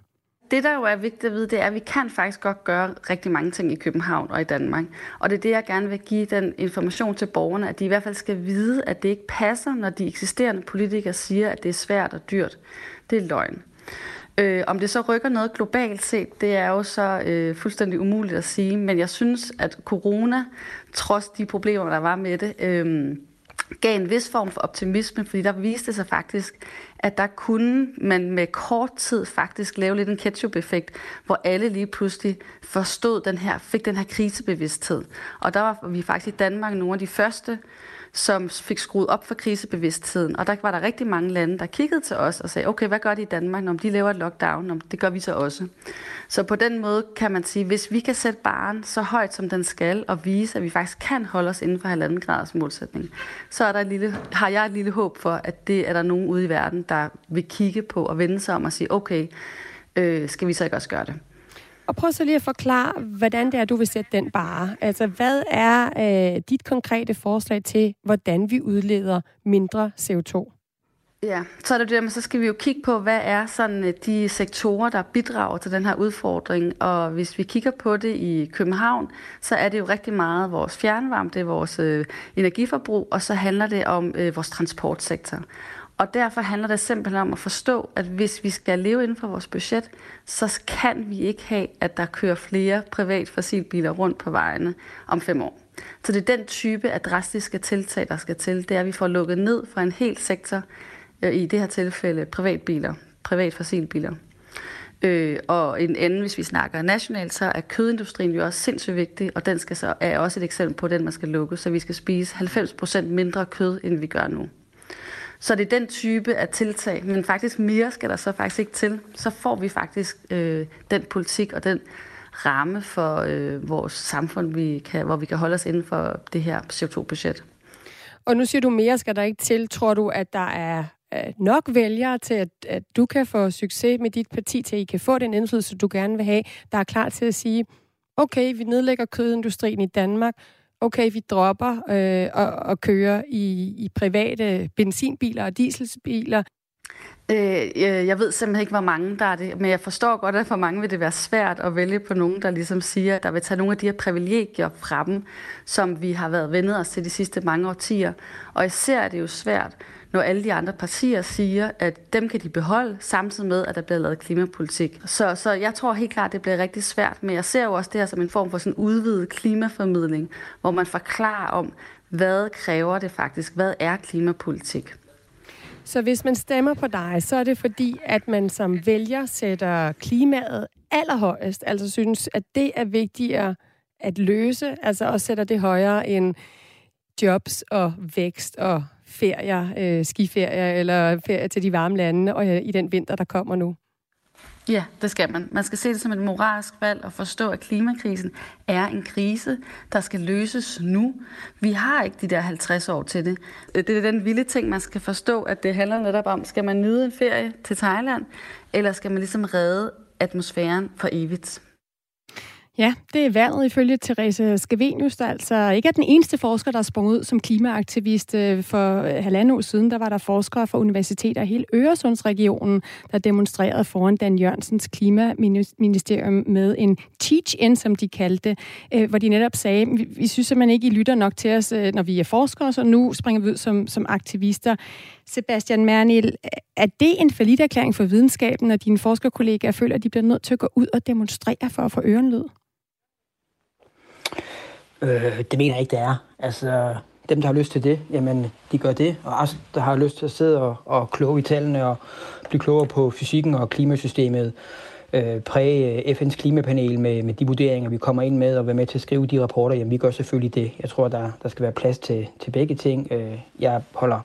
Det, der jo er vigtigt at vide, det er, at vi kan faktisk godt gøre rigtig mange ting i København og i Danmark. Og det er det, jeg gerne vil give den information til borgerne, at de i hvert fald skal vide, at det ikke passer, når de eksisterende politikere siger, at det er svært og dyrt. Det er løgn. Øh, om det så rykker noget globalt set, det er jo så øh, fuldstændig umuligt at sige, men jeg synes, at corona, trods de problemer, der var med det, øh, gav en vis form for optimisme, fordi der viste sig faktisk, at der kunne man med kort tid faktisk lave lidt en ketchup-effekt, hvor alle lige pludselig forstod den her, fik den her krisebevidsthed. Og der var vi faktisk i Danmark nogle af de første, som fik skruet op for krisebevidstheden. Og der var der rigtig mange lande, der kiggede til os og sagde, okay, hvad gør de i Danmark, når de laver et lockdown? Om det gør vi så også. Så på den måde kan man sige, hvis vi kan sætte baren så højt, som den skal, og vise, at vi faktisk kan holde os inden for halvanden graders målsætning, så er der et lille, har jeg et lille håb for, at det er der nogen ude i verden, der vil kigge på og vende sig om og sige, okay, øh, skal vi så ikke også gøre det? Og prøv så lige at forklare, hvordan det er, du vil sætte den bare. Altså, hvad er øh, dit konkrete forslag til, hvordan vi udleder mindre CO2? Ja, så er det det, men så skal vi jo kigge på, hvad er sådan øh, de sektorer, der bidrager til den her udfordring. Og hvis vi kigger på det i København, så er det jo rigtig meget vores fjernvarme, det er vores øh, energiforbrug, og så handler det om øh, vores transportsektor. Og derfor handler det simpelthen om at forstå, at hvis vi skal leve inden for vores budget, så kan vi ikke have, at der kører flere privat fossilbiler rundt på vejene om fem år. Så det er den type af drastiske tiltag, der skal til. Det er, at vi får lukket ned for en hel sektor, øh, i det her tilfælde privatbiler, privat fossilbiler. Øh, og en anden, hvis vi snakker nationalt, så er kødindustrien jo også sindssygt vigtig, og den skal så, er også et eksempel på, den man skal lukke, så vi skal spise 90% mindre kød, end vi gør nu. Så det er den type af tiltag, men faktisk mere skal der så faktisk ikke til. Så får vi faktisk øh, den politik og den ramme for øh, vores samfund, vi kan, hvor vi kan holde os inden for det her CO2-budget. Og nu siger du, mere skal der ikke til. Tror du, at der er øh, nok vælgere til, at, at du kan få succes med dit parti, til at I kan få den indflydelse, du gerne vil have, der er klar til at sige, okay, vi nedlægger kødindustrien i Danmark, okay, vi dropper øh, og, og kører i, i private benzinbiler og dieselbiler. Øh, øh, jeg ved simpelthen ikke, hvor mange der er det, men jeg forstår godt, at for mange vil det være svært at vælge på nogen, der ligesom siger, der vil tage nogle af de her privilegier fra dem, som vi har været vendet os til de sidste mange årtier. Og især er det jo svært, når alle de andre partier siger, at dem kan de beholde, samtidig med, at der bliver lavet klimapolitik. Så, så jeg tror helt klart, det bliver rigtig svært, men jeg ser jo også det her som en form for sådan udvidet klimaformidling, hvor man forklarer om, hvad kræver det faktisk, hvad er klimapolitik. Så hvis man stemmer på dig, så er det fordi, at man som vælger sætter klimaet allerhøjest, altså synes, at det er vigtigere at løse, altså også sætter det højere end jobs og vækst og ferier, øh, skiferier eller ferier til de varme lande og øh, i den vinter, der kommer nu? Ja, det skal man. Man skal se det som et moralsk valg og forstå, at klimakrisen er en krise, der skal løses nu. Vi har ikke de der 50 år til det. Det er den vilde ting, man skal forstå, at det handler netop om, skal man nyde en ferie til Thailand, eller skal man ligesom redde atmosfæren for evigt? Ja, det er vandet ifølge Therese Skavenius, der altså ikke er den eneste forsker, der er sprunget ud som klimaaktivist. Øh, for øh, halvandet år siden, der var der forskere fra universiteter i hele Øresundsregionen, der demonstrerede foran Dan Jørgensens klimaministerium med en teach-in, som de kaldte det, øh, hvor de netop sagde, vi, synes simpelthen ikke, I lytter nok til os, når vi er forskere, så nu springer vi ud som, som aktivister. Sebastian Mernil, er det en erklæring for videnskaben, når dine forskerkollegaer føler, at de bliver nødt til at gå ud og demonstrere for at få ørenlyd? Øh, det mener jeg ikke, det er. Altså, dem, der har lyst til det, jamen, de gør det. Og os, der har lyst til at sidde og, og kloge i tallene og blive klogere på fysikken og klimasystemet, øh, præge øh, FN's klimapanel med, med de vurderinger, vi kommer ind med, og være med til at skrive de rapporter, jamen vi gør selvfølgelig det. Jeg tror, der, der skal være plads til, til begge ting. Øh, jeg holder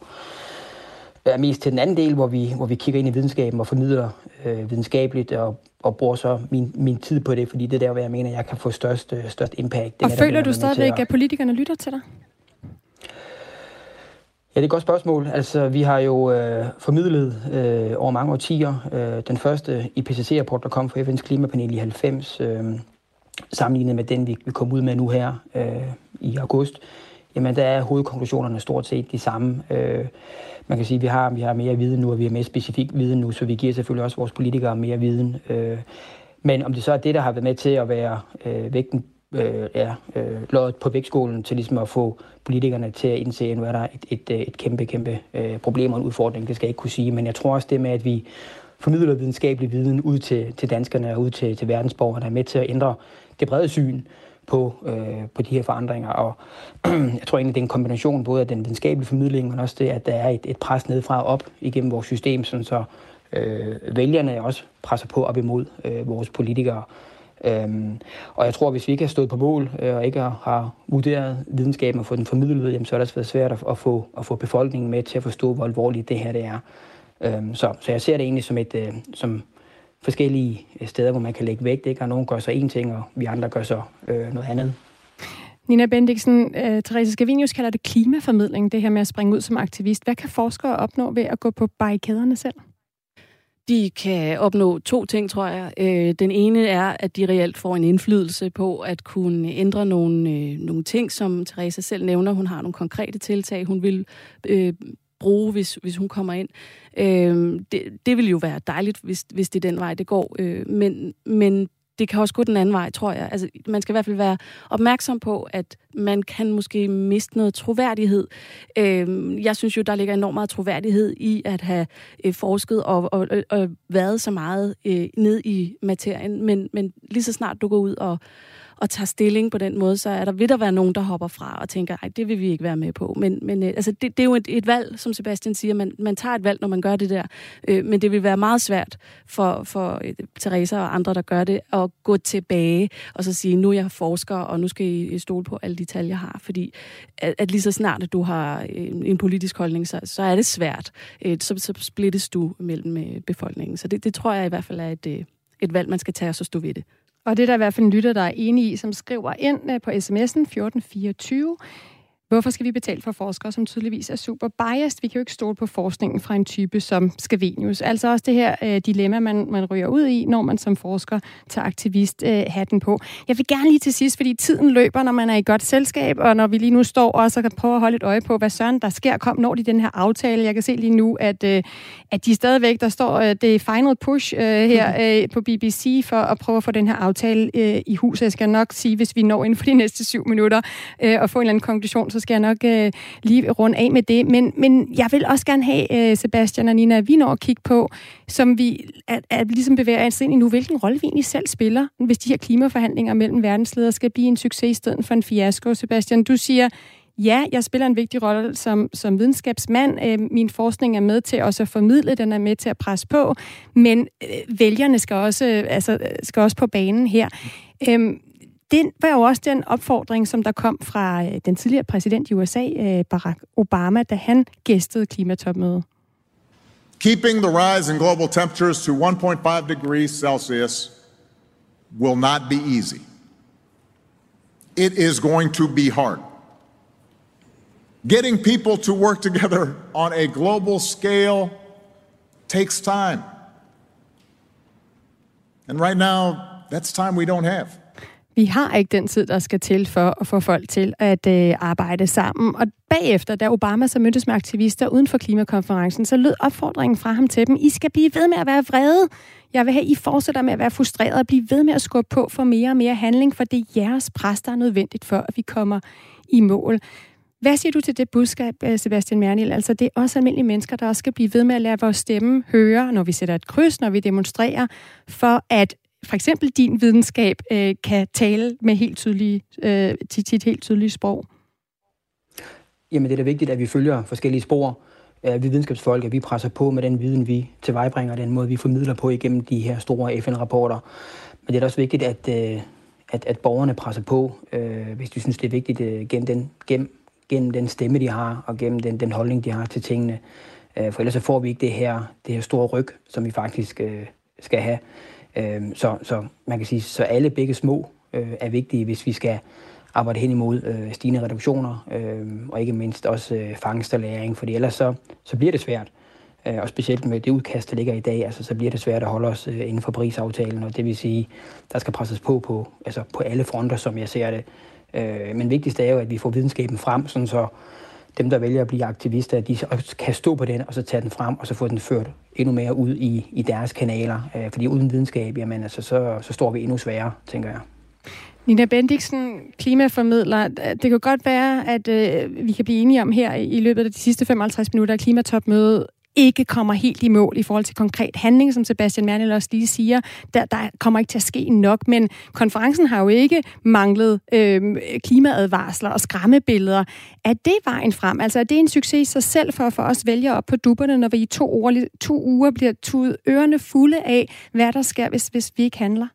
er mest til den anden del, hvor vi, hvor vi kigger ind i videnskaben og fornyder øh, videnskabeligt og, og bruger så min, min tid på det, fordi det er der, hvor jeg mener, jeg kan få størst, øh, størst impact. Det og føler du stadigvæk, at... at politikerne lytter til dig? Ja, det er et godt spørgsmål. Altså, vi har jo øh, formidlet øh, over mange årtier øh, den første IPCC-rapport, der kom fra FN's klimapanel i 90, øh, sammenlignet med den, vi, vi kom ud med nu her øh, i august. Jamen, der er hovedkonklusionerne stort set de samme. Øh, man kan sige, at vi har, vi har mere viden nu, og vi har mere specifik viden nu, så vi giver selvfølgelig også vores politikere mere viden. Øh, men om det så er det, der har været med til at være øh, vægten, øh, ja, øh, loddet på vægtskolen til ligesom at få politikerne til at indse, at nu er der et, et, øh, et kæmpe, kæmpe øh, problem og en udfordring, det skal jeg ikke kunne sige. Men jeg tror også det med, at vi formidler videnskabelig viden ud til, til danskerne og ud til, til verdensborgerne, er med til at ændre det brede syn på, øh, på de her forandringer. Og jeg tror egentlig, det er en kombination både af den videnskabelige formidling, men også det, at der er et, et pres nedefra og op igennem vores system, sådan så øh, vælgerne også presser på op imod øh, vores politikere. Øhm, og jeg tror, at hvis vi ikke har stået på mål øh, og ikke har vurderet videnskaben og fået den formidlet, jamen, så er det været svært at, at, få, at få befolkningen med til at forstå, hvor alvorligt det her det er. Øhm, så, så jeg ser det egentlig som et, øh, som, forskellige øh, steder, hvor man kan lægge vægt, ikke? og nogen gør så en ting, og vi andre gør så øh, noget andet. Nina Bendiksen, uh, Therese Scavenius kalder det klimaformidling, det her med at springe ud som aktivist. Hvad kan forskere opnå ved at gå på barrikaderne selv? De kan opnå to ting, tror jeg. Øh, den ene er, at de reelt får en indflydelse på at kunne ændre nogle, nogle ting, som Therese selv nævner. Hun har nogle konkrete tiltag, hun vil øh, bruge, hvis, hvis hun kommer ind. Øh, det, det vil jo være dejligt, hvis, hvis det er den vej, det går. Øh, men, men det kan også gå den anden vej, tror jeg. Altså, man skal i hvert fald være opmærksom på, at man kan måske miste noget troværdighed. Øh, jeg synes jo, der ligger enormt meget troværdighed i at have øh, forsket og, og, og, og været så meget øh, ned i materien. Men, men lige så snart du går ud og og tager stilling på den måde, så er der, vil der være nogen, der hopper fra og tænker, nej, det vil vi ikke være med på. Men, men øh, altså, det, det er jo et, et valg, som Sebastian siger. Man, man tager et valg, når man gør det der. Øh, men det vil være meget svært for, for øh, Teresa og andre, der gør det, at gå tilbage og så sige, nu er jeg forsker, og nu skal I stole på alle de tal, jeg har. Fordi at, at lige så snart, at du har en, en politisk holdning, så, så er det svært. Øh, så, så splittes du mellem øh, befolkningen. Så det, det tror jeg i hvert fald er et, øh, et valg, man skal tage og så stå ved det. Og det er der i hvert fald en lytter, der er enig i, som skriver ind øh, på sms'en 1424. Hvorfor skal vi betale for forskere, som tydeligvis er super biased? Vi kan jo ikke stole på forskningen fra en type som Scavenius. Altså også det her øh, dilemma, man, man ryger ud i, når man som forsker tager aktivist øh, hatten på. Jeg vil gerne lige til sidst, fordi tiden løber, når man er i godt selskab, og når vi lige nu står og så kan prøve at holde et øje på, hvad søren der sker, kom når de den her aftale. Jeg kan se lige nu, at, øh, at de stadigvæk, der står øh, det final push øh, her øh, på BBC for at prøve at få den her aftale øh, i hus. Jeg skal nok sige, hvis vi når inden for de næste syv minutter øh, og få en eller anden konklusion, så skal jeg nok øh, lige runde af med det. Men, men jeg vil også gerne have, øh, Sebastian og Nina, at vi når at kigge på, som vi at, at ligesom bevæger os ind i nu, hvilken rolle vi egentlig selv spiller, hvis de her klimaforhandlinger mellem verdensledere skal blive en succes i stedet for en fiasko. Sebastian, du siger, Ja, jeg spiller en vigtig rolle som, som videnskabsmand. Øh, min forskning er med til også at formidle, den er med til at presse på, men øh, vælgerne skal også, øh, altså, øh, skal også på banen her. Øhm, det var jo også den opfordring, som der kom fra øh, den tidligere præsident i USA, øh, Barack Obama, da han gæstede klimatopmødet. Keeping the rise in global temperatures to 1.5 degrees Celsius will not be easy. It is going to be hard. Getting people to work together on a global scale takes time. And right now, that's time we don't have. Vi har ikke den tid, der skal til for at få folk til at øh, arbejde sammen. Og bagefter, da Obama så mødtes med aktivister uden for klimakonferencen, så lød opfordringen fra ham til dem, I skal blive ved med at være vrede. Jeg vil have, I fortsætter med at være frustreret og blive ved med at skubbe på for mere og mere handling, for det er jeres pres, der er nødvendigt for, at vi kommer i mål. Hvad siger du til det budskab, øh, Sebastian Mernil? Altså, det er også almindelige mennesker, der også skal blive ved med at lade vores stemme høre, når vi sætter et kryds, når vi demonstrerer, for at for eksempel din videnskab øh, kan tale med helt tydelige, øh, til sit helt tydelige sprog? Jamen, det er da vigtigt, at vi følger forskellige spor. At vi videnskabsfolk, at vi presser på med den viden, vi tilvejebringer, den måde, vi formidler på igennem de her store FN-rapporter. Men det er også vigtigt, at, øh, at, at borgerne presser på, øh, hvis de synes, det er vigtigt, øh, gennem, den, gennem, gennem den stemme, de har, og gennem den, den holdning, de har til tingene. Øh, for ellers så får vi ikke det her, det her store ryg, som vi faktisk øh, skal have. Øh, så, så man kan sige, så alle begge små øh, er vigtige, hvis vi skal arbejde hen imod øh, stigende reduktioner, øh, og ikke mindst også øh, fangst og læring, fordi ellers så, så bliver det svært. Øh, og specielt med det udkast, der ligger i dag, altså, så bliver det svært at holde os øh, inden for prisaftalen, og det vil sige, der skal presses på på, altså, på alle fronter, som jeg ser det. Øh, men vigtigst er jo, at vi får videnskaben frem, sådan så dem, der vælger at blive aktivister, de kan stå på den, og så tage den frem, og så få den ført endnu mere ud i, i deres kanaler. Øh, fordi uden videnskab, jamen, altså, så, så står vi endnu sværere, tænker jeg. Nina Bendiksen, klimaformidler. Det kan godt være, at øh, vi kan blive enige om her i løbet af de sidste 55 minutter af klimatopmødet, ikke kommer helt i mål i forhold til konkret handling, som Sebastian Mernel også lige siger. Der, der kommer ikke til at ske nok, men konferencen har jo ikke manglet øh, klimaadvarsler og skræmmebilleder. Er det vejen frem? Altså er det en succes i sig selv for, for os vælgere op på dupperne, når vi i to, år, to uger bliver tudet ørerne fulde af, hvad der sker, hvis, hvis vi ikke handler?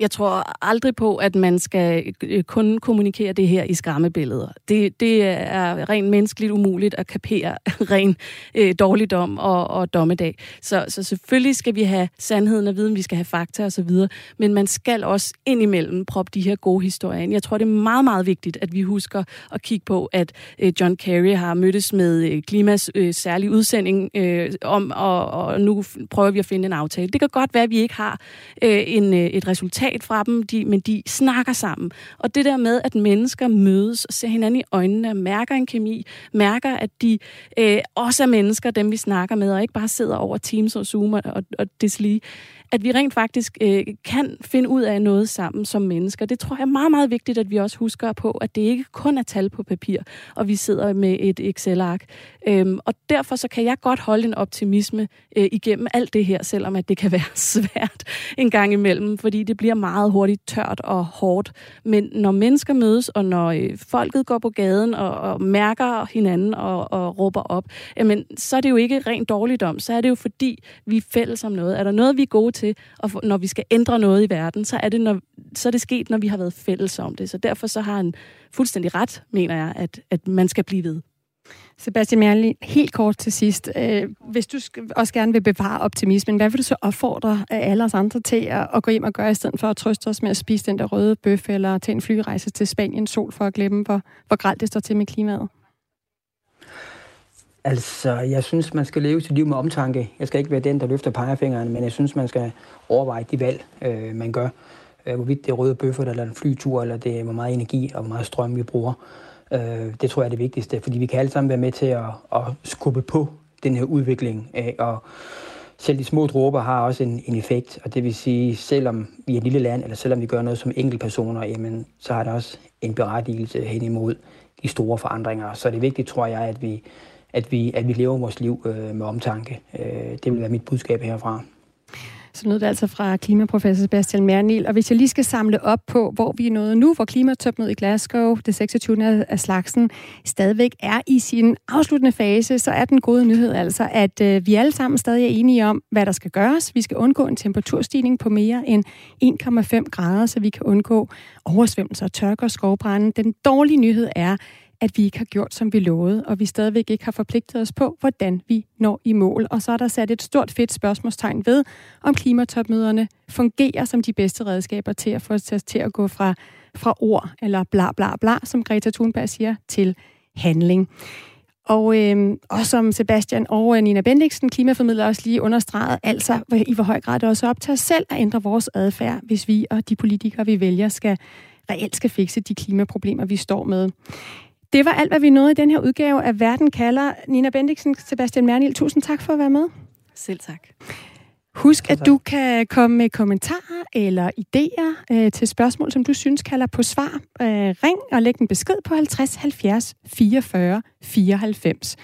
Jeg tror aldrig på, at man skal øh, øh, kun kommunikere det her i skræmmebilleder. Det, det er rent menneskeligt umuligt at kapere ren øh, dårligdom og, og dommedag. Så, så selvfølgelig skal vi have sandheden og viden, vi skal have fakta osv., men man skal også indimellem proppe de her gode historier ind. Jeg tror, det er meget, meget vigtigt, at vi husker at kigge på, at øh, John Kerry har mødtes med øh, Klimas øh, særlige udsending øh, om, og, og nu prøver vi at finde en aftale. Det kan godt være, at vi ikke har øh, en, øh, et resultat citat fra dem, de, men de snakker sammen. Og det der med, at mennesker mødes og ser hinanden i øjnene, mærker en kemi, mærker, at de øh, også er mennesker, dem vi snakker med, og ikke bare sidder over Teams og Zoom og, og, og deslige at vi rent faktisk øh, kan finde ud af noget sammen som mennesker. Det tror jeg er meget, meget vigtigt, at vi også husker på, at det ikke kun er tal på papir, og vi sidder med et Excel-ark. Øhm, og derfor så kan jeg godt holde en optimisme øh, igennem alt det her, selvom at det kan være svært en gang imellem, fordi det bliver meget hurtigt tørt og hårdt. Men når mennesker mødes, og når øh, folket går på gaden og, og mærker hinanden og, og råber op, jamen, så er det jo ikke rent dårligdom, så er det jo fordi, vi er fælles om noget. Er der noget, vi er gode til, og når vi skal ændre noget i verden, så er det, når, så er det sket, når vi har været fælles om det. Så derfor så har han fuldstændig ret, mener jeg, at, at man skal blive ved. Sebastian Merli, helt kort til sidst. Øh, hvis du også gerne vil bevare optimismen, hvad vil du så opfordre øh, alle os andre til at gå hjem og gøre, i stedet for at trøste os med at spise den der røde bøf, eller tage en flyrejse til Spanien sol for at glemme, hvor, hvor grælt det står til med klimaet? Altså, jeg synes, man skal leve sit liv med omtanke. Jeg skal ikke være den, der løfter pegefingeren, men jeg synes, man skal overveje de valg, øh, man gør. Øh, hvorvidt det er røde bøffer, eller en flytur, eller det er, hvor meget energi og hvor meget strøm vi bruger. Øh, det tror jeg er det vigtigste, fordi vi kan alle sammen være med til at, at skubbe på den her udvikling. Øh, og selv de små dråber har også en, en effekt, og det vil sige, selvom vi er et lille land, eller selvom vi gør noget som enkeltpersoner, jamen, så har det også en berettigelse hen imod de store forandringer. Så det er vigtigt, tror jeg, at vi at vi, at vi lever vores liv øh, med omtanke. Øh, det vil være mit budskab herfra. Så lød det altså fra klimaprofessor Sebastian Mernil. Og hvis jeg lige skal samle op på, hvor vi er nået nu, hvor klimatopmødet i Glasgow, det 26. af slagsen, stadigvæk er i sin afsluttende fase, så er den gode nyhed altså, at øh, vi alle sammen stadig er enige om, hvad der skal gøres. Vi skal undgå en temperaturstigning på mere end 1,5 grader, så vi kan undgå oversvømmelser, tørke og skovbrænde. Den dårlige nyhed er, at vi ikke har gjort, som vi lovede, og vi stadigvæk ikke har forpligtet os på, hvordan vi når i mål. Og så er der sat et stort fedt spørgsmålstegn ved, om klimatopmøderne fungerer som de bedste redskaber til at få os til at gå fra, fra ord, eller bla bla bla, som Greta Thunberg siger, til handling. Og, øh, og som Sebastian og øh, Nina Bendiksen, klimaformidler, også lige understreget, altså i hvor høj grad det også er op til os selv at ændre vores adfærd, hvis vi og de politikere, vi vælger, skal reelt skal fikse de klimaproblemer, vi står med. Det var alt, hvad vi nåede i den her udgave af Verden kalder. Nina Bendiksen, Sebastian Mernil, tusind tak for at være med. Selv tak. Husk, at du kan komme med kommentarer eller idéer øh, til spørgsmål, som du synes kalder på svar. Øh, ring og læg en besked på 50 70 44 94.